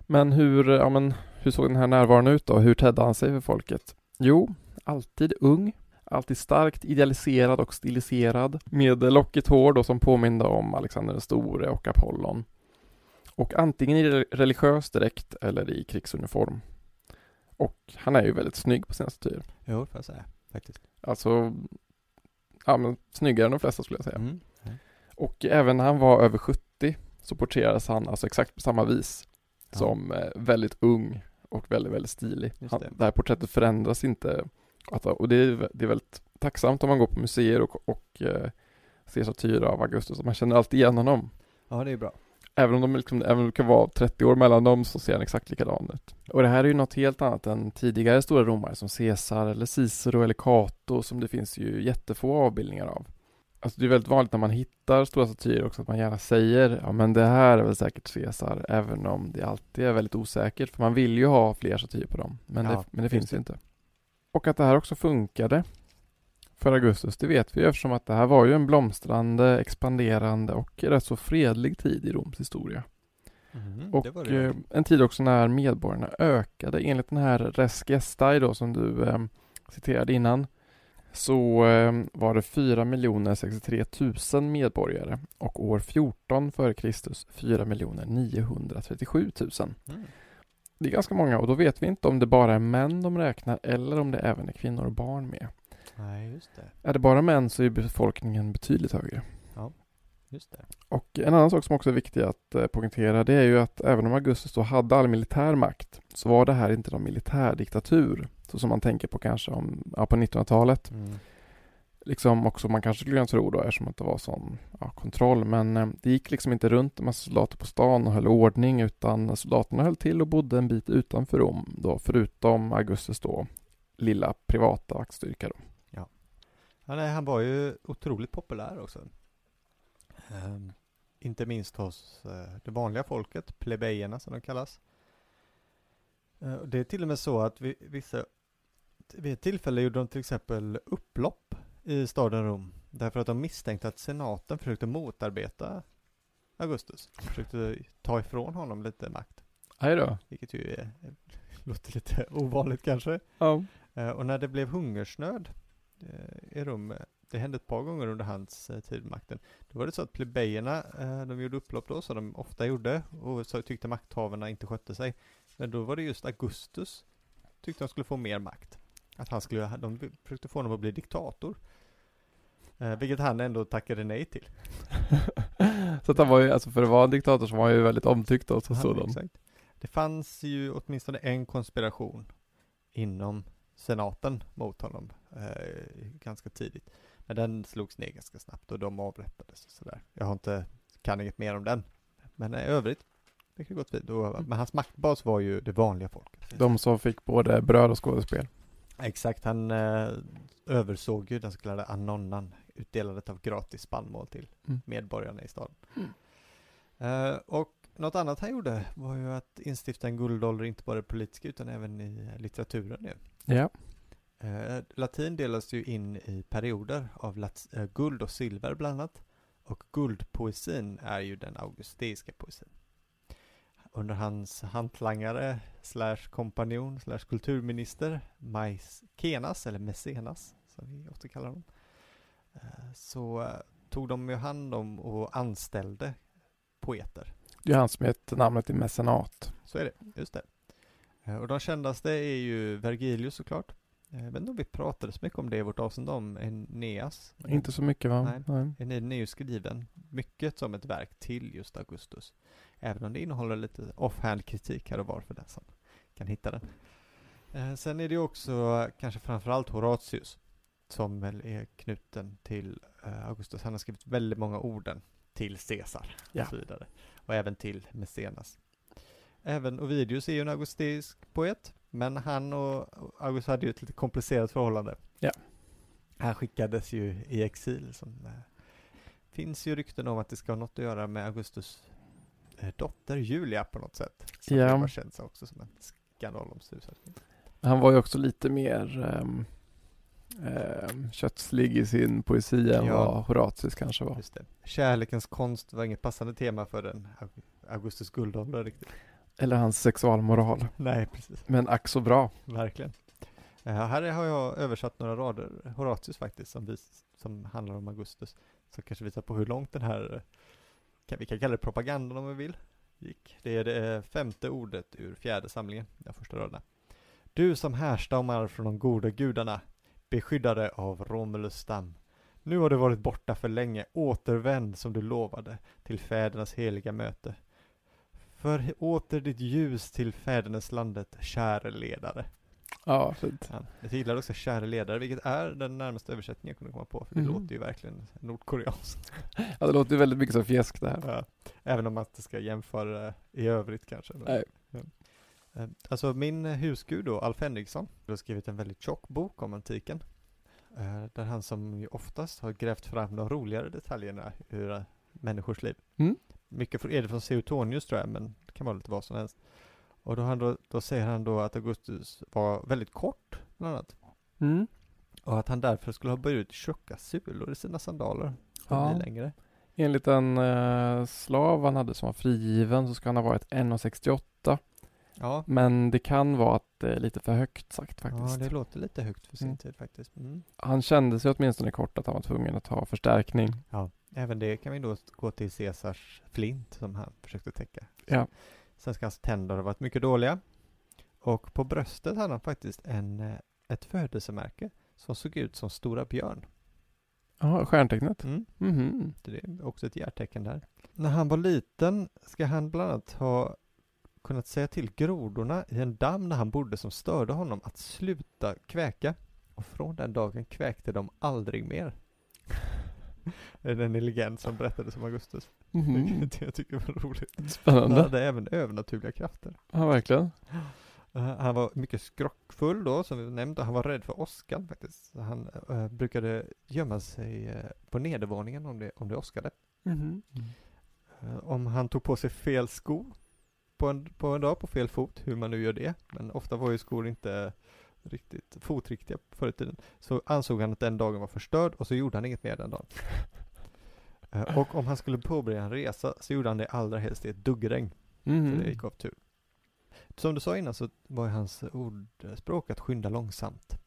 Men hur, ja, men hur såg den här närvaron ut då? Hur tedde han sig för folket? Jo, alltid ung, alltid starkt idealiserad och stiliserad med lockigt hår då som påminde om Alexander den store och Apollon. Och antingen i re- religiös dräkt eller i krigsuniform. Och han är ju väldigt snygg på sina statyer. Jo, får jag säga. Faktiskt. Alltså, ja men snyggare än de flesta skulle jag säga. Mm. Och även när han var över 70 så porträttades han alltså exakt på samma vis Ja. som eh, väldigt ung och väldigt, väldigt stilig. Just Han, det. det. här porträttet förändras inte. Och det är, det är väldigt tacksamt om man går på museer och, och eh, ser statyer av Augustus. Man känner alltid igen honom. Ja, det är bra. Även om, de liksom, även om det kan vara 30 år mellan dem så ser han exakt likadan ut. Och det här är ju något helt annat än tidigare stora romare som Caesar eller Cicero eller Cato som det finns ju jättefå avbildningar av. Alltså det är väldigt vanligt när man hittar stora statyer också att man gärna säger ja men det här är väl säkert Caesar även om det alltid är väldigt osäkert för man vill ju ha fler statyer på dem men Ja, det, men det finns det. ju inte. Och att det här också funkade för Augustus det vet vi eftersom att det här var ju en blomstrande, expanderande och rätt så fredlig tid i Roms historia. Mhm, Och det det. eh, en tid också när medborgarna ökade enligt den här Res Gestae då som du eh, citerade innan så eh, var det 4 063 000 medborgare och år 14 före Kristus 4 937 000. Mm. Det är ganska många och då vet vi inte om det bara är män de räknar eller om det även är kvinnor och barn med. Nej, just det. Är det bara män så är befolkningen betydligt högre. Just det. Och en annan sak som också är viktig att eh, poängtera det är ju att även om Augustus då hade all militär makt så var det här inte någon militärdiktatur så som man tänker på kanske om, ja, på 1900-talet. Mm. Liksom också man kanske skulle kunna tro då eftersom att det var sån ja, kontroll men eh, det gick liksom inte runt en massa soldater på stan och höll ordning utan soldaterna höll till och bodde en bit utanför Rom då förutom Augustus då lilla privata vaktstyrka då. Ja, nej, han var ju otroligt populär också. Ehm, inte minst hos eh, det vanliga folket, plebejerna som de kallas. Och det är till och med så att vi, vissa, vid ett tillfälle gjorde de till exempel upplopp i staden Rom. Därför att de misstänkte att senaten försökte motarbeta Augustus. Försökte ta ifrån honom lite makt. Hej då. Vilket ju är, låter lite ovanligt kanske. Ja. Eh, och när det blev hungersnöd i Rom, eh, det hände ett par gånger under hans eh, tid vid makten, då var det så att plebejerna, eh, de gjorde upplopp då, som de ofta gjorde, och så tyckte makthavarna inte skötte sig. Men då var det just Augustus, tyckte de skulle få mer makt. Att han skulle, de försökte få honom att bli diktator. Eh, vilket han ändå tackade nej till. så att han var ju, alltså för att vara en diktator så var han ju väldigt omtyckt och så Ja, sådan. exakt. Det fanns ju åtminstone en konspiration inom senaten mot honom eh, ganska tidigt. Men den slogs ner ganska snabbt och de avrättades och sådär. Jag har inte, kan inget mer om den. Men i övrigt, det kan gått vid. Och, men hans maktbas var ju det vanliga folket. De som fick både bröd och skådespel. Exakt, han eh, översåg ju den så kallade annonnan, utdelandet av gratis spannmål till Mm. medborgarna i staden. Mm. Eh, och något annat han gjorde var ju att instifta en guldålder, inte bara i politiska utan även i litteraturen nu. Ja. Eh, latin delas ju in i perioder av lat- eh, guld och silver bland annat. Och guldpoesin är ju den augusteiska poesin. Under hans hantlangare slash kompanjon slash kulturminister Mais Kenas, eller Mecenas som vi ofta kallar honom. eh, Så eh, tog de ju hand om och anställde poeter. Det är han som gett namnet till mecenat. Så är det, just det. Eh, Och de kändaste är ju Vergilius såklart. Jag vet inte om vi pratade så mycket om det i vårt avsnitt om Eneas. Inte så mycket va? Nej. Nej. Eneiden är ju skriven mycket som ett verk till just Augustus. Även om det innehåller lite offhand kritik här och var för den som kan hitta den. Eh, sen är det ju också kanske framförallt Horatius som väl är knuten till eh, Augustus. Han har skrivit väldigt många orden till Caesar Ja. och så vidare. Och även till Mecenas. Även Ovidius är ju en augustisk poet, men han och August hade ju ett lite komplicerat förhållande. Ja. Han skickades ju i exil. Som, eh, finns ju rykten om att det ska ha något att göra med Augustus eh, dotter Julia på något sätt. Som Ja. var känt också som en skandal om. Han var ju också lite mer um, kötslig i sin poesi än Ja. vad Horatius kanske var. Kärlekens konst var inget passande tema för den Aug- Augustus guldålder riktigt. Eller hans sexualmoral. Nej, precis. Men ack så bra. Verkligen. Eh, här har jag översatt några rader, Horatius faktiskt, som, vis, som handlar om Augustus. Som kanske visar på hur långt den här, kan, vi kan kalla det propagandan om vi vill, gick. Det är det eh, femte ordet ur fjärde samlingen, de första raderna. Du som härstammar från de goda gudarna, beskyddare av Romulus stam. Nu har du varit borta för länge, återvänd som du lovade till fädernas heliga möte. För åter ditt ljus till fädernes landet, käre ledare. Ja, fint. Ja, jag gillar också käre ledare, vilket är den närmaste översättningen jag kunde komma på, för det Mhm. låter ju verkligen nordkoreanskt. Ja, det låter ju väldigt mycket som fjäsk det här. Ja, även om man inte ska jämföra i övrigt kanske. men- Nej. Eh, Alltså min husgud då, Alf Henriksson, har skrivit en väldigt tjock bok om antiken. eh, Där han som ju oftast har grävt fram de roligare detaljerna ur eh, människors liv. Mm. Mycket är det från Suetonius tror jag, men det kan vara lite vad som helst. Och då, han då, då säger han då att Augustus var väldigt kort, bland annat. Mm. Och att han därför skulle ha burit tjocka sulor i sina sandaler Ja. längre. Enligt en eh, slav han hade som var frigiven så ska han ha varit 1,68. Ja, Men det kan vara att det är lite för högt sagt ja faktiskt. det låter lite högt för sin Mm. tid faktiskt. Mm. Han kände sig åtminstone kort att han var tvungen att ha förstärkning. Ja, även det kan vi då gå till Caesars flint som han försökte täcka. Ja. Sen ska hans tänder ha varit mycket dåliga. Och på bröstet hade han faktiskt en, eh, ett födelsemärke som såg ut som Stora Björn. Ja, stjärntecknet. Mm. Mhm. Det är också ett hjärtecken där. När han var liten ska han bland annat ha kunnat säga till grodorna i en damm när han bodde som störde honom att sluta kväka. Och från den dagen kväkte de aldrig mer. Det är en legend som berättades om Augustus. Mhm. Vilket jag tycker var roligt. Han Spännande. hade även övernaturliga krafter. Ja, verkligen. Eh, Han var mycket skrockfull då, som vi nämnde. Han var rädd för åskan faktiskt. Han eh, brukade gömma sig eh, på nedervåningen om det, om det åskade. Mhm. Eh, om han tog på sig fel sko på en, på en dag, på fel fot, hur man nu gör det. Men ofta var ju skor inte riktigt fotriktiga förr i tiden. Så ansåg han att den dagen var förstörd och så gjorde han inget mer den dagen. Eh, och om han skulle påbörja en resa så gjorde han det allra helst i ett duggregn. Så Mhm. det gick av tur. Som du sa innan så var ju hans ordspråk att skynda långsamt.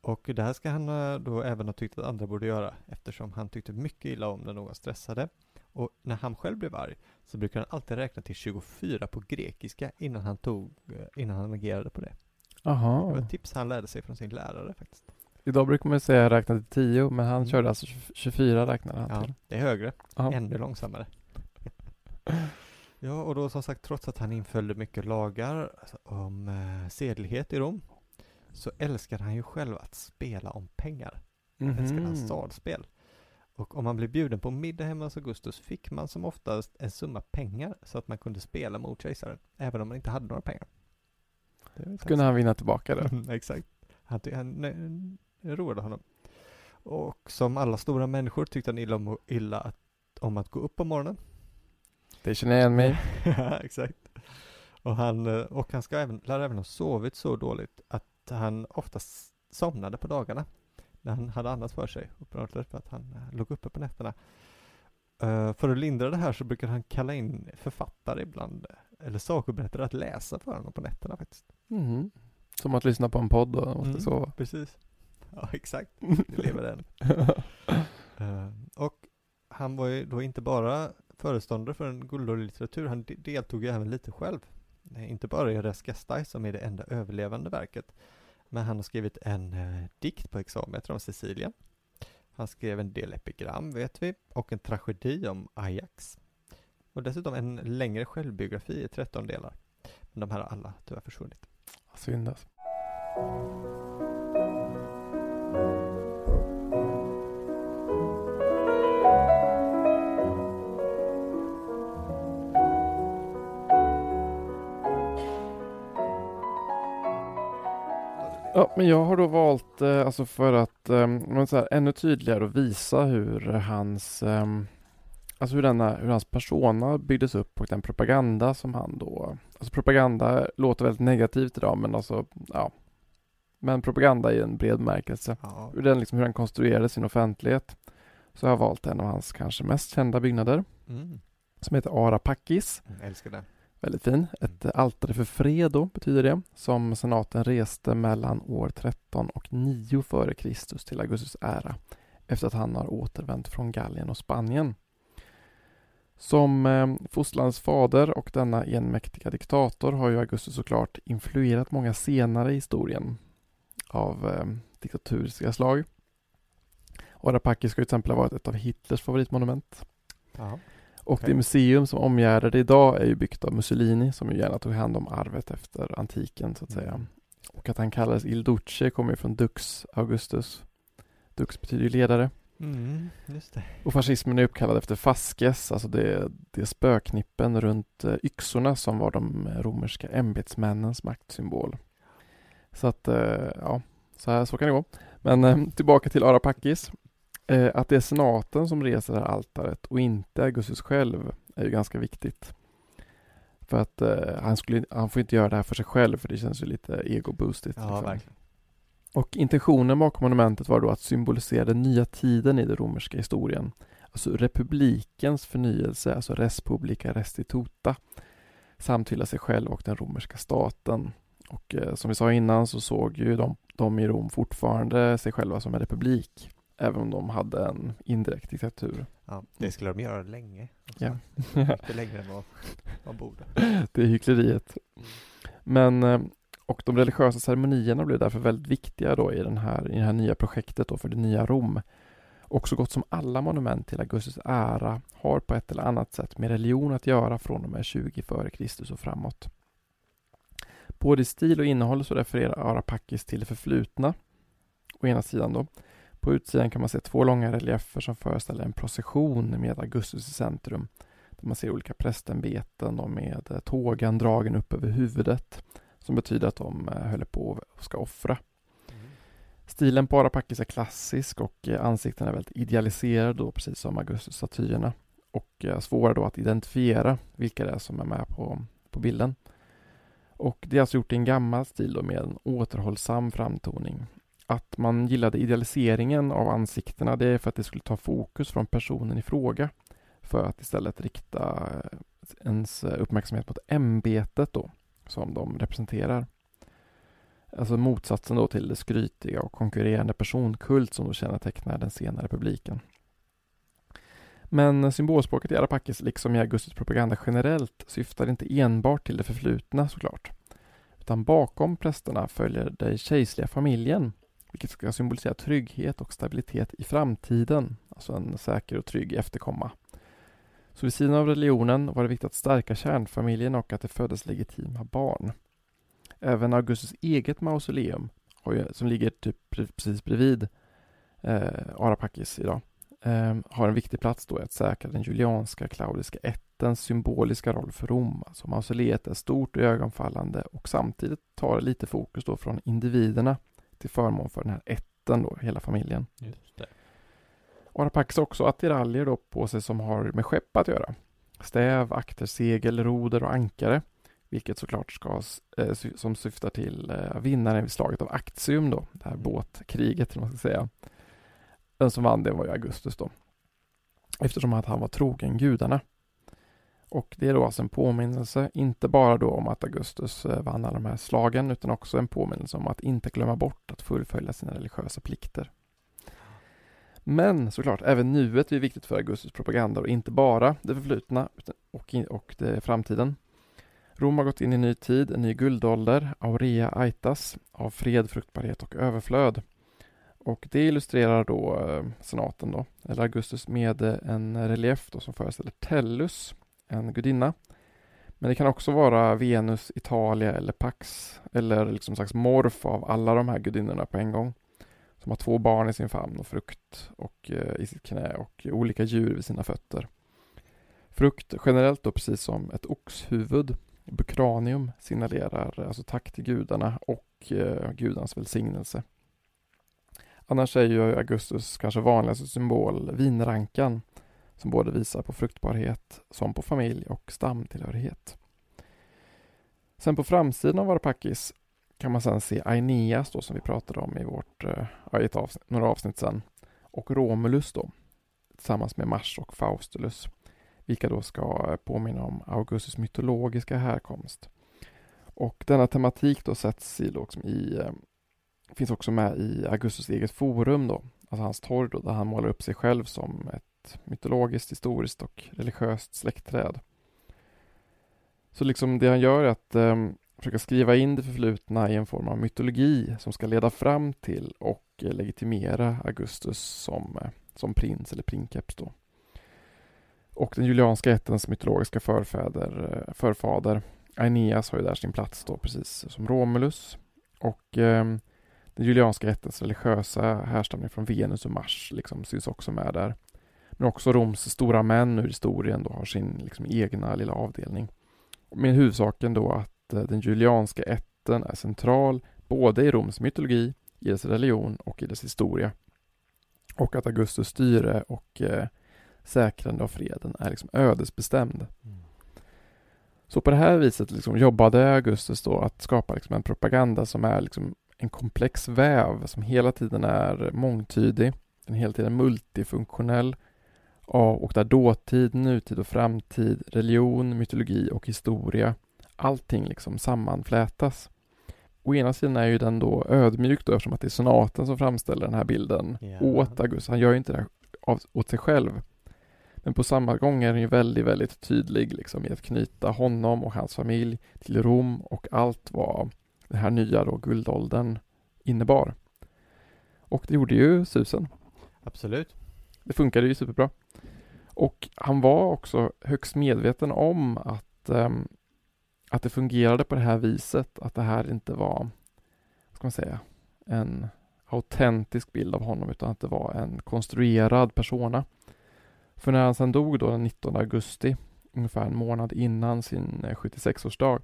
Och det här ska han eh, då även ha tyckt att andra borde göra eftersom han tyckte mycket illa om när någon stressade. Och när han själv blev arg så brukar han alltid räkna till 24 på grekiska innan han tog, eh, innan han agerade på det. Det var ett tips han lärde sig från sin lärare faktiskt. Idag brukar man säga räkna till 10, men han Mm. körde alltså 24 räknade han Ja, till. det är högre. Ja. ännu långsammare. ja, och då som sagt, trots att han inföljde mycket lagar alltså, om eh, sedlighet i Rom, så älskade han ju själv att spela om pengar. Han älskade hans Mhm. stadspel. Och om man blev bjuden på middag hemma hos Augustus fick man som oftast en summa pengar så att man kunde spela mot kejsaren, även om man inte hade några pengar. Så kunde han vinna tillbaka det. Exakt. Han, han det roade honom. Och som alla stora människor tyckte han illa om, illa att, om att gå upp på morgonen. Det känner jag igen mig. ja, exakt. Och han, eh, och han ska även, lär även ha sovit så dåligt att han oftast somnade på dagarna. När han hade annat för sig. Uppenbarligen för att han eh, låg uppe på nätterna. Eh, för att lindra det här så brukar han kalla in författare ibland. Eller sagoberättare att läsa för honom på nätterna faktiskt. Mhm. Som att lyssna på en podd och måste Mm. sova. Precis. Ja, exakt. Det lever än. Eh, och han var ju då inte bara föreståndare för en guldårig litteratur, han de- deltog ju även lite själv. Inte bara i Res Gestae som är det enda överlevande verket. Men han har skrivit en eh, dikt på examet om Sicilien. Han skrev en del epigram vet vi och en tragedi om Ajax. Och dessutom en längre självbiografi i 13 delar. Men de här har alla tyvärr försvunnit. Synd alltså. Ja, men jag har då valt, eh, alltså för att eh, så här, ännu tydligare visa hur hans, eh, alltså hur, denna, hur hans persona byggdes upp och den propaganda som han då, alltså propaganda låter väldigt negativt idag, men alltså, ja, men propaganda i en bred märkelse. Ja. Hur den, liksom, hur han konstruerade sin offentlighet. Så jag har valt en av hans kanske mest kända byggnader, Mm. som heter Arapakis. Jag älskar det. Väldigt fin. Ett altare för fred då, betyder det, som senaten reste mellan år 13 och 9 före Kristus till Augustus ära, efter att han har återvänt från Gallien och Spanien. Som eh, fostrans fader och denna enmäktiga diktator har ju Augustus såklart influerat många senare i historien av eh, diktaturiska slag. Arapakis ska till exempel ha varit ett av Hitlers favoritmonument. Ja. Och Okej. det museum som omgärdar det idag är ju byggt av Mussolini som ju gärna tog hand om arvet efter antiken så att säga. Mm. Och att han kallades Il Duce kommer ju från Dux Augustus. Dux betyder ju ledare. Mm. Och fascismen är uppkallad efter Fasces, alltså det, det spöknippen runt eh, yxorna som var de romerska ämbetsmännens maktsymbol. Så att, eh, ja, så, här, så kan det gå. Men eh, tillbaka till Arapakis. Eh, att det är senaten som reser det här altaret och inte Augustus själv är ju ganska viktigt. För att eh, han, skulle, han får inte göra det här för sig själv för det känns ju lite egoboostigt. Ja, liksom. verkligen. Och intentionen bakom monumentet var då att symbolisera den nya tiden i den romerska historien. Alltså republikens förnyelse, alltså res publica restituta. Samt hylla sig själv och den romerska staten. Och eh, som vi sa innan så såg ju de, de i Rom fortfarande sig själva som en republik. Även om de hade en indirekt diktatur. Ja, det skulle de göra länge. Ja. Mycket längre än vad man borde. det är hyckleriet. Men, eh, och de religiösa ceremonierna blev därför väldigt viktiga då i, den här, i det här nya projektet då för det nya Rom. Och så gott som alla monument till Augustus ära har på ett eller annat sätt med religion att göra från och med 20 före Kristus och framåt. Både i stil och innehåll så refererar Arapakis till det förflutna, å ena sidan då. På utsidan kan man se två långa reliefer som föreställer en procession med Augustus i centrum. Där man ser olika prästämbeten med eh, tågan dragen upp över huvudet som betyder att de eh, höll på och ska offra. Stilen på Arapakis är klassisk och eh, ansikten är väldigt idealiserade då, precis som Augustus-statyerna. Och eh, svåra då att identifiera vilka det är som är med på, på bilden. Och det är alltså gjort i en gammal stil då med en återhållsam framtoning. Att man gillade idealiseringen av ansiktena det är för att det skulle ta fokus från personen i fråga. För att istället rikta ens uppmärksamhet mot ämbetet då, som de representerar. Alltså motsatsen då till det skrytiga och konkurrerande personkult som då kännetecknar den senare publiken. Men symbolspråket i Arapakis, liksom i Augustus propaganda generellt, syftar inte enbart till det förflutna såklart. Utan bakom prästerna följer den kejserliga familjen, vilket ska symbolisera trygghet och stabilitet i framtiden, alltså en säker och trygg efterkomma. Så vid sidan av religionen var det viktigt att stärka kärnfamiljen och att det föddes legitima barn. Även Augustus eget mausoleum, som ligger typ precis bredvid eh, Arapakis idag, eh, har en viktig plats då i att säkra den julianska klaudiska ättens symboliska roll för Rom. Alltså mausoleet är stort och ögonfallande och samtidigt tar det lite fokus då från individerna till förmån för den här ätten då, hela familjen. Yes. Arapakis har också attiraljer då på sig som har med skepp att göra. Stäv, aktersegel, roder och ankare. Vilket såklart ska, eh, som syftar till eh, vinnaren vid slaget av Actium då, det här Mm. båtkriget eller vad man ska säga. Den som vann det var ju Augustus då. Eftersom att han var trogen gudarna. Och det är då alltså en påminnelse, inte bara då om att Augustus eh, vann alla de här slagen, utan också en påminnelse om att inte glömma bort att fullfölja sina religiösa plikter. Men såklart, även nuet är viktigt för Augustus propaganda och inte bara det förflutna och, in- och det framtiden. Rom har gått in i en ny tid, en ny guldålder, aurea aitas, av fred, fruktbarhet och överflöd. Och det illustrerar då eh, senaten då, eller Augustus med eh, en relief då som föreställer Tellus, en gudinna. Men det kan också vara Venus, Italia eller Pax, eller liksom en slags morf av alla de här gudinnorna på en gång. De har två barn i sin famn och frukt och, eh, i sitt knä och olika djur vid sina fötter. Frukt generellt då precis som ett oxhuvud, bukranium, signalerar alltså tack till gudarna och eh, gudarnas välsignelse. Annars är ju Augustus kanske vanligaste symbol vinrankan som både visar på fruktbarhet som på familj och stamtillhörighet. Sen på framsidan av våra packis kan man sedan se Aeneas då som vi pratade om i vårt, äh, ett avsnitt, några avsnitt sedan och Romulus då tillsammans med Mars och Faustulus vilka då ska eh, påminna om Augustus mytologiska härkomst. Och denna tematik då sätts i, liksom i eh, finns också med i Augustus eget forum då, alltså hans torg då, där han målar upp sig själv som ett mytologiskt, historiskt och religiöst släktträd. Så liksom det han gör är att eh, försöka skriva in det förflutna i en form av mytologi som ska leda fram till och eh, legitimera Augustus som, eh, som prins eller princeps då. Och den julianska ättens mytologiska förfäder, eh, förfader Aeneas har ju där sin plats då precis som Romulus. Och eh, den julianska ättens religiösa härstamning från Venus och Mars liksom syns också med där. Men också Roms stora män ur historien då har sin liksom egna lilla avdelning. Med huvudsaken då att den julianska ätten är central både i Roms mytologi, i dess religion och i dess historia. Och att Augustus styre och eh, säkrande av freden är liksom ödesbestämd. Mm. Så på det här viset liksom jobbade Augustus då att skapa liksom en propaganda som är liksom en komplex väv som hela tiden är mångtydig, den hela tiden multifunktionell och där dåtid, nutid och framtid, religion, mytologi och historia, allting liksom sammanflätas. Å ena sidan är ju den då ödmjuk då eftersom att det är sonaten som framställer den här bilden yeah. åt Augustus. Han gör ju inte det av, åt sig själv. Men på samma gång är den ju väldigt, väldigt tydlig liksom i att knyta honom och hans familj till Rom och allt vad den här nya då guldåldern innebar. Och det gjorde ju susen. Absolut. Det funkade ju superbra. Och han var också högst medveten om att, um, att det fungerade på det här viset, att det här inte var, vad ska man säga, en autentisk bild av honom utan att det var en konstruerad persona. För när han sen dog då den 19 augusti, ungefär en månad innan sin eh, 76-årsdag,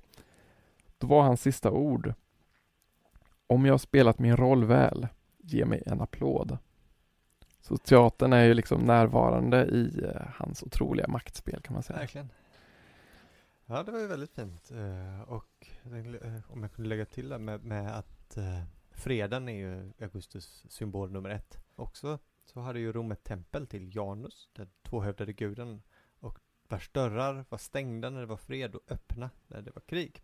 då var hans sista ord Om jag spelat min roll väl, ge mig en applåd. Så teatern är ju liksom närvarande i eh, hans otroliga maktspel kan man säga. Verkligen. Ja, det var ju väldigt fint. Uh, och uh, om jag kunde lägga till det med, med att freden är ju Augustus symbol nummer ett. Också så hade ju Rom ett tempel till Janus, den tvåhövdade guden, och vars dörrar var stängda när det var fred och öppna när det var krig.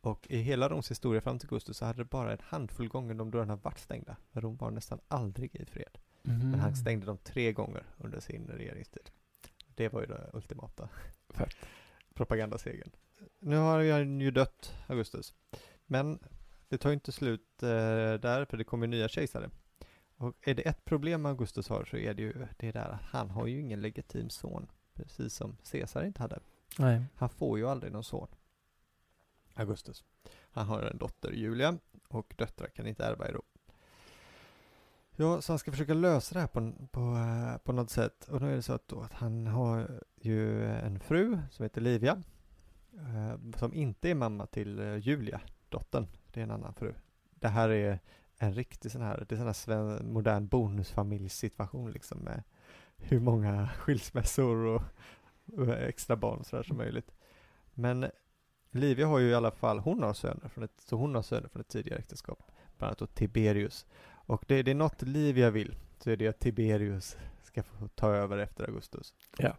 Och i hela Roms historia fram till Augustus så hade det bara en handfull gånger de dörrarna varit stängda. Rom var nästan aldrig i fred. Mm. Men han stängde dem tre gånger under sin regeringstid. Det var ju den ultimata propagandasegern. Nu har han ju dött, Augustus. Men det tar ju inte slut eh, där, för det kommer nya kejsare. Och är det ett problem Augustus har så är det ju det där att han har ju ingen legitim son. Precis som Caesar inte hade. Nej. Han får ju aldrig någon son. Augustus. Han har en dotter, Julia, och döttrar kan inte ärva i Rom. Ja, så han ska försöka lösa det här på, på, eh, på något sätt. Och nu är det så att, då, att han har ju en fru som heter Livia, eh, som inte är mamma till eh, Julia, dottern. Det är en annan fru. Det här är en riktig sån här, det är sån här modern bonusfamiljssituation liksom med hur många skilsmässor och, och extra barn och sådär som möjligt. Men Livia har ju i alla fall, hon har söner från ett, så hon har söner från ett tidigare äktenskap, bland annat då Tiberius. Och det, det är något Livia vill, så är det att Tiberius ska få ta över efter Augustus. Ja.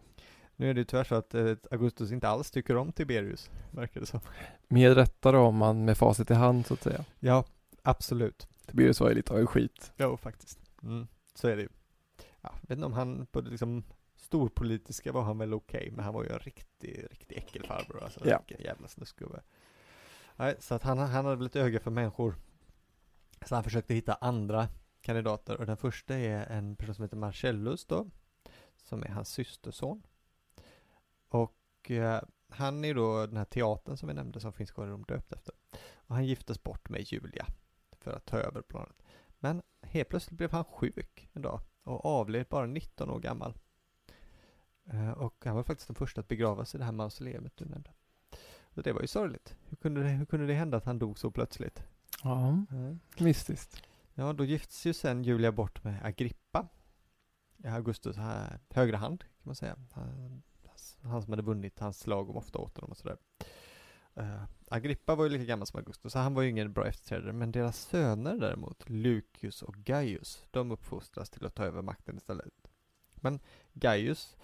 Nu är det ju tyvärr så att eh, Augustus inte alls tycker om Tiberius, verkar det som. Rätta då om man med facit i hand så att säga. Ja, absolut. Tiberius var ju lite av en skit. Jo, faktiskt. Mm, så är det ju. Ja, vet inte om han på liksom storpolitiska var han väl okej, men han var ju en riktig, riktig äckelfarbror alltså. Ja. Vilken jävla snuskgubbe. Nej, så att han, han hade väl ett öga för människor. Så han försökte hitta andra kandidater och den första är en person som heter Marcellus då, som är hans systerson. Och eh, han är då den här teatern som vi nämnde som finns kvar i Rom döpt efter. Och han giftes bort med Julia för att ta över planet. Men helt plötsligt blev han sjuk en dag och avled bara 19 år gammal. Eh, och han var faktiskt den första att begravas i det här mausoleumet du nämnde. Så det var ju sorgligt. Hur kunde det, hur kunde det hända att han dog så plötsligt? Ja, mystiskt. Ja, då gifts ju sen Julia bort med Agrippa. Augustus här, högra hand, kan man säga. Han, han som hade vunnit hans slag om ofta åt honom och sådär. Uh, Agrippa var ju lika gammal som Augustus, så han var ju ingen bra efterträdare. Men deras söner däremot, Lucius och Gaius, de uppfostras till att ta över makten istället. Men Gaius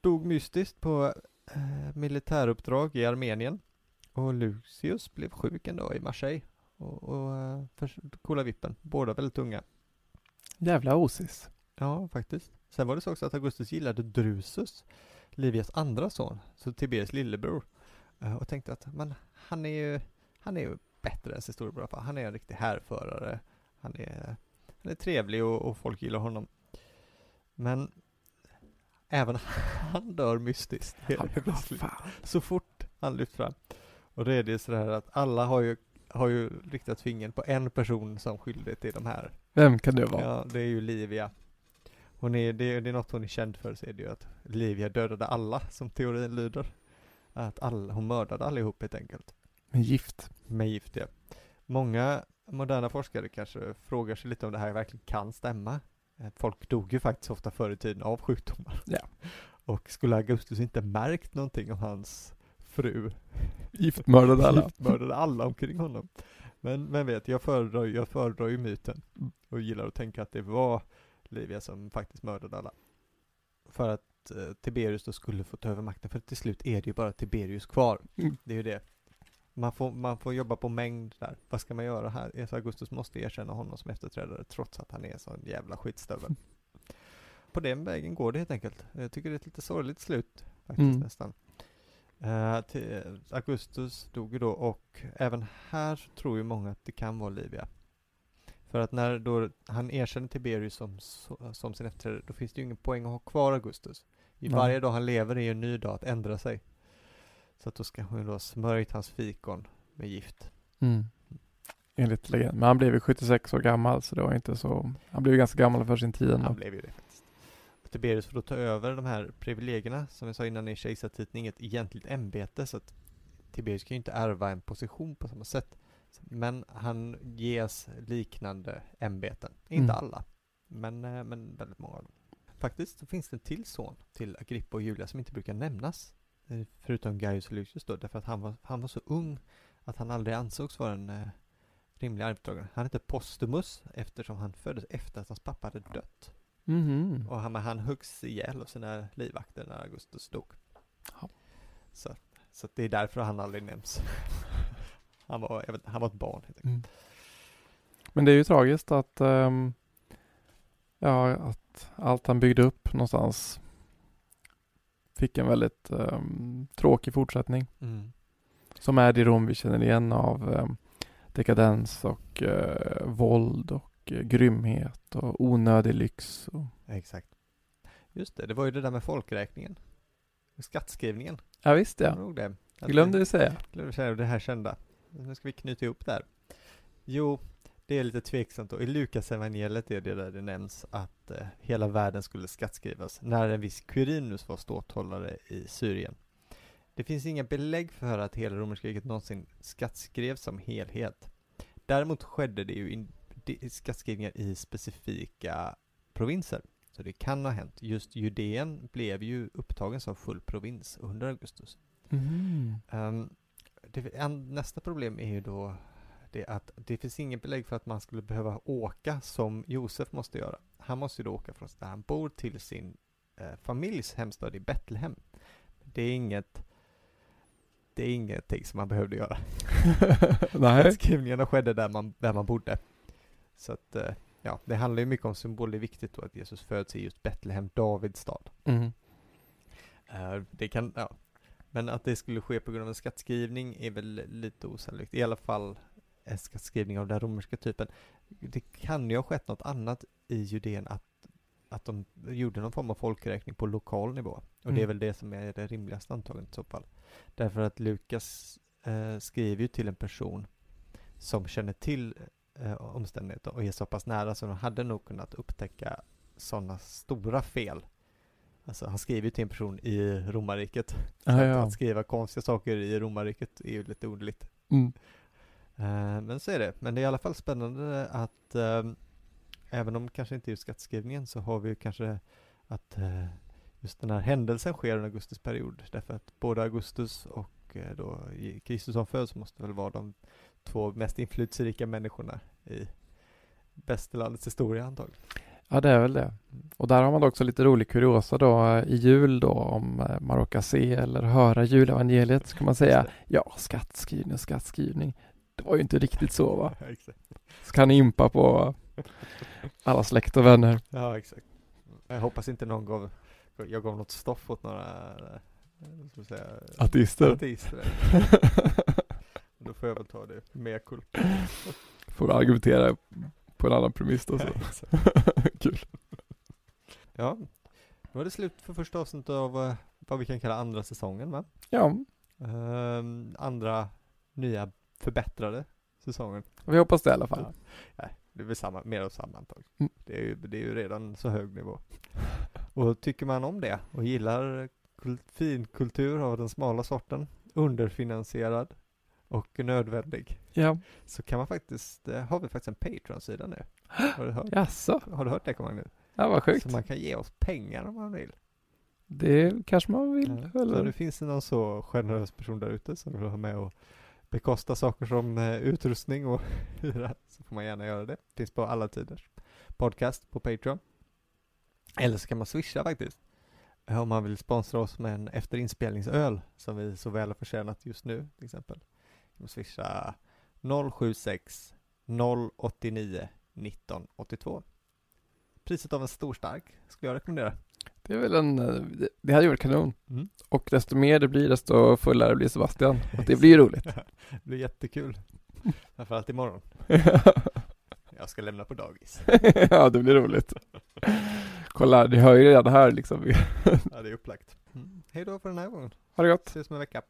dog mystiskt på uh, militäruppdrag i Armenien. Och Lucius blev sjuk en dag i Marseille och, och uh, coola vippen. Båda väldigt unga. Jävla osis. Ja, faktiskt. Sen var det så också att Augustus gillade Drusus, Livias andra son, så Tiberius lillebror. Uh, och tänkte att, men han är ju, han är ju bättre än sin storebror. Han är en riktig härförare. Han är, han är trevlig och, och folk gillar honom. Men även han dör mystiskt. Fan. så fort han lyfts fram. Och då är det sådär att alla har ju, har ju riktat fingern på en person som skyldig till de här. Vem kan det vara? Ja, det är ju Livia. Hon är, det, det är något hon är känd för så är det ju att Livia dödade alla, som teorin lyder. Att alla, hon mördade allihop helt enkelt. Med gift. Med gift, ja. Många moderna forskare kanske frågar sig lite om det här verkligen kan stämma. Eh, Folk dog ju faktiskt ofta förr i tiden av sjukdomar. Ja. Och skulle Augustus inte märkt någonting om hans fru Giftmördade alla. Giftmördade alla omkring honom. Men vem vet, jag föredrar, jag föredrar ju myten. Och gillar att tänka att det var Livia som faktiskt mördade alla. För att eh, Tiberius då skulle få ta över makten. För till slut är det ju bara Tiberius kvar. Mm. Det är ju det. Man får, man får jobba på mängd där. Vad ska man göra här? Alltså Augustus måste erkänna honom som efterträdare trots att han är en sån jävla skitstövel. På den vägen går det helt enkelt. Jag tycker det är ett lite sorgligt slut faktiskt Mm. nästan. Till, Augustus dog ju då och även här tror ju många att det kan vara Livia. För att när då han erkänner Tiberius som, som sin efterträdare, då finns det ju ingen poäng att ha kvar Augustus. I Nej. varje dag han lever är ju en ny dag att ändra sig. Så att då ska hon ju då ha smörjt hans fikon med gift. Mm. Enligt legend. Men han blev ju 76 år gammal så det var inte så, han blev ju ganska gammal för sin tid ändå. Han blev ju det faktiskt. Tiberius får då ta över de här privilegierna. Som jag sa innan är kejsartiteln inget egentligt ämbete så att Tiberius kan ju inte ärva en position på samma sätt. Men han ges liknande ämbeten. Inte Mm. alla, men, eh, men väldigt många av dem. Faktiskt så finns det en till son till Agrippa och Julia som inte brukar nämnas. eh, Förutom Gaius och Lucius då, därför att han var, han var så ung att han aldrig ansågs vara en eh, rimlig arvtagare. Han hette Postumus eftersom han föddes efter att hans pappa hade dött. Mhm. Och han, han huggs ihjäl av sina livvakter när Augustus dog. Ja. Så, så det är därför han aldrig nämns. han, var, jag vet, han var ett barn helt. Mm. Men det är ju tragiskt att, ehm, ja, att allt han byggde upp någonstans fick en väldigt ehm, tråkig fortsättning. Mm. Som är det Rom vi känner igen av ehm, dekadens och eh, våld och eh, grymhet och onödig lyx. Och, Exakt. Just det, det var ju det där med folkräkningen. Skattskrivningen. ja visst ja? Att glömde vi säga. Glömde säga det här kända. Nu ska vi knyta ihop där. Jo, det är lite tveksamt då. I Lukas evangeliet är det där det nämns att eh, hela världen skulle skattskrivas när en viss Quirinus var ståthållare i Syrien. Det finns inga belägg för att hela romerska riket någonsin skattskrevs som helhet. Däremot skedde det ju in, de, skattskrivningar i specifika provinser. Så det kan ha hänt. Just Judeen blev ju upptagen som full provins under Augustus. Mhm. Ehm, det, en, nästa problem är ju då det att det finns ingen belägg för att man skulle behöva åka som Josef måste göra. Han måste ju då åka från där han bor till sin eh, familjs hemstad i Betlehem. Det är inget det är ingenting som man behövde göra. Nej. Skrivningarna skedde där man, där man bodde. Så att, eh, ja, det handlar ju mycket om symbol. Det är viktigt då att Jesus föds i just Betlehem, Davids stad. Mm. Eh, det kan, ja. Men att det skulle ske på grund av en skattskrivning är väl lite osannolikt. I alla fall en skattskrivning av den romerska typen. Det kan ju ha skett något annat i Judeen att, att de gjorde någon form av folkräkning på lokal nivå. Och det är Mm. väl det som är det rimligaste antagandet i så fall. Därför att Lukas eh, skriver ju till en person som känner till eh, omständigheter och är så pass nära så de hade nog kunnat upptäcka sådana stora fel. Alltså han skriver ju till en person i romarriket. Så Ja, att, skriva konstiga saker i romarriket är ju lite underligt. Mm. Eh, men så är det. Men det är i alla fall spännande att eh, även om kanske inte just skattskrivningen så har vi ju kanske att eh, just den här händelsen sker under Augustus period. Därför att både Augustus och eh, då Kristus som föds måste väl vara de två mest inflytelserika människorna i västerlandets historia antagligen. Ja, det är väl det. Och där har man också lite rolig kuriosa då eh, i jul då om eh, man råkar se eller höra julevangeliet så kan man säga ja, skattskrivning skattskrivning. Det var ju inte riktigt så va? Så kan ni impa på alla släkt och vänner. Ja, exakt. Jag hoppas inte någon gav, jag gav något stoff åt några, eh, säga, Ateister. ateister. Då får jag väl ta det med kul. Får argumentera på en annan premiss då så. Kul. Ja, nu var det slut för första avsnittet av eh, vad vi kan kalla andra säsongen va? Ja, Ehm, andra nya förbättrade säsongen. vi hoppas det i alla fall. Nej, det är väl samma, mer av samma antag. Mm. Det, är ju, det är ju redan så hög nivå. Och tycker man om det och gillar kul, finkultur av den smala sorten, underfinansierad och nödvändig, Ja, så kan man faktiskt, eh, har vi faktiskt en Patreon-sida nu. Har du hört, jaså? har du hört det Magnus? Ja, vad sjukt. Så man kan ge oss pengar om man vill. Det kanske man vill. Ja, så eller? nu finns det någon så generös person där ute som vill vara med och bekosta saker som eh, utrustning och hyra, så får man gärna göra det. Finns på alla tiders podcast på Patreon. Eller så kan man swisha faktiskt. Eh, Om man vill sponsra oss med en efterinspelningsöl som vi så väl har förtjänat just nu till exempel. Kan man swisha 076 089 1982. Priset av en stor stark skulle jag rekommendera. Det är väl en, eh, det- det hade ju varit kanon. Mm. Och desto mer det blir, desto fullare blir Sebastian. Och det blir ju roligt. Det blir jättekul. Framförallt imorgon. Jag ska lämna på dagis. ja, det blir roligt. Kolla, ni hör ju redan här liksom. Ja, det är upplagt. Mm. Hej då för den här gången. Ha det gott. Ses om en vecka.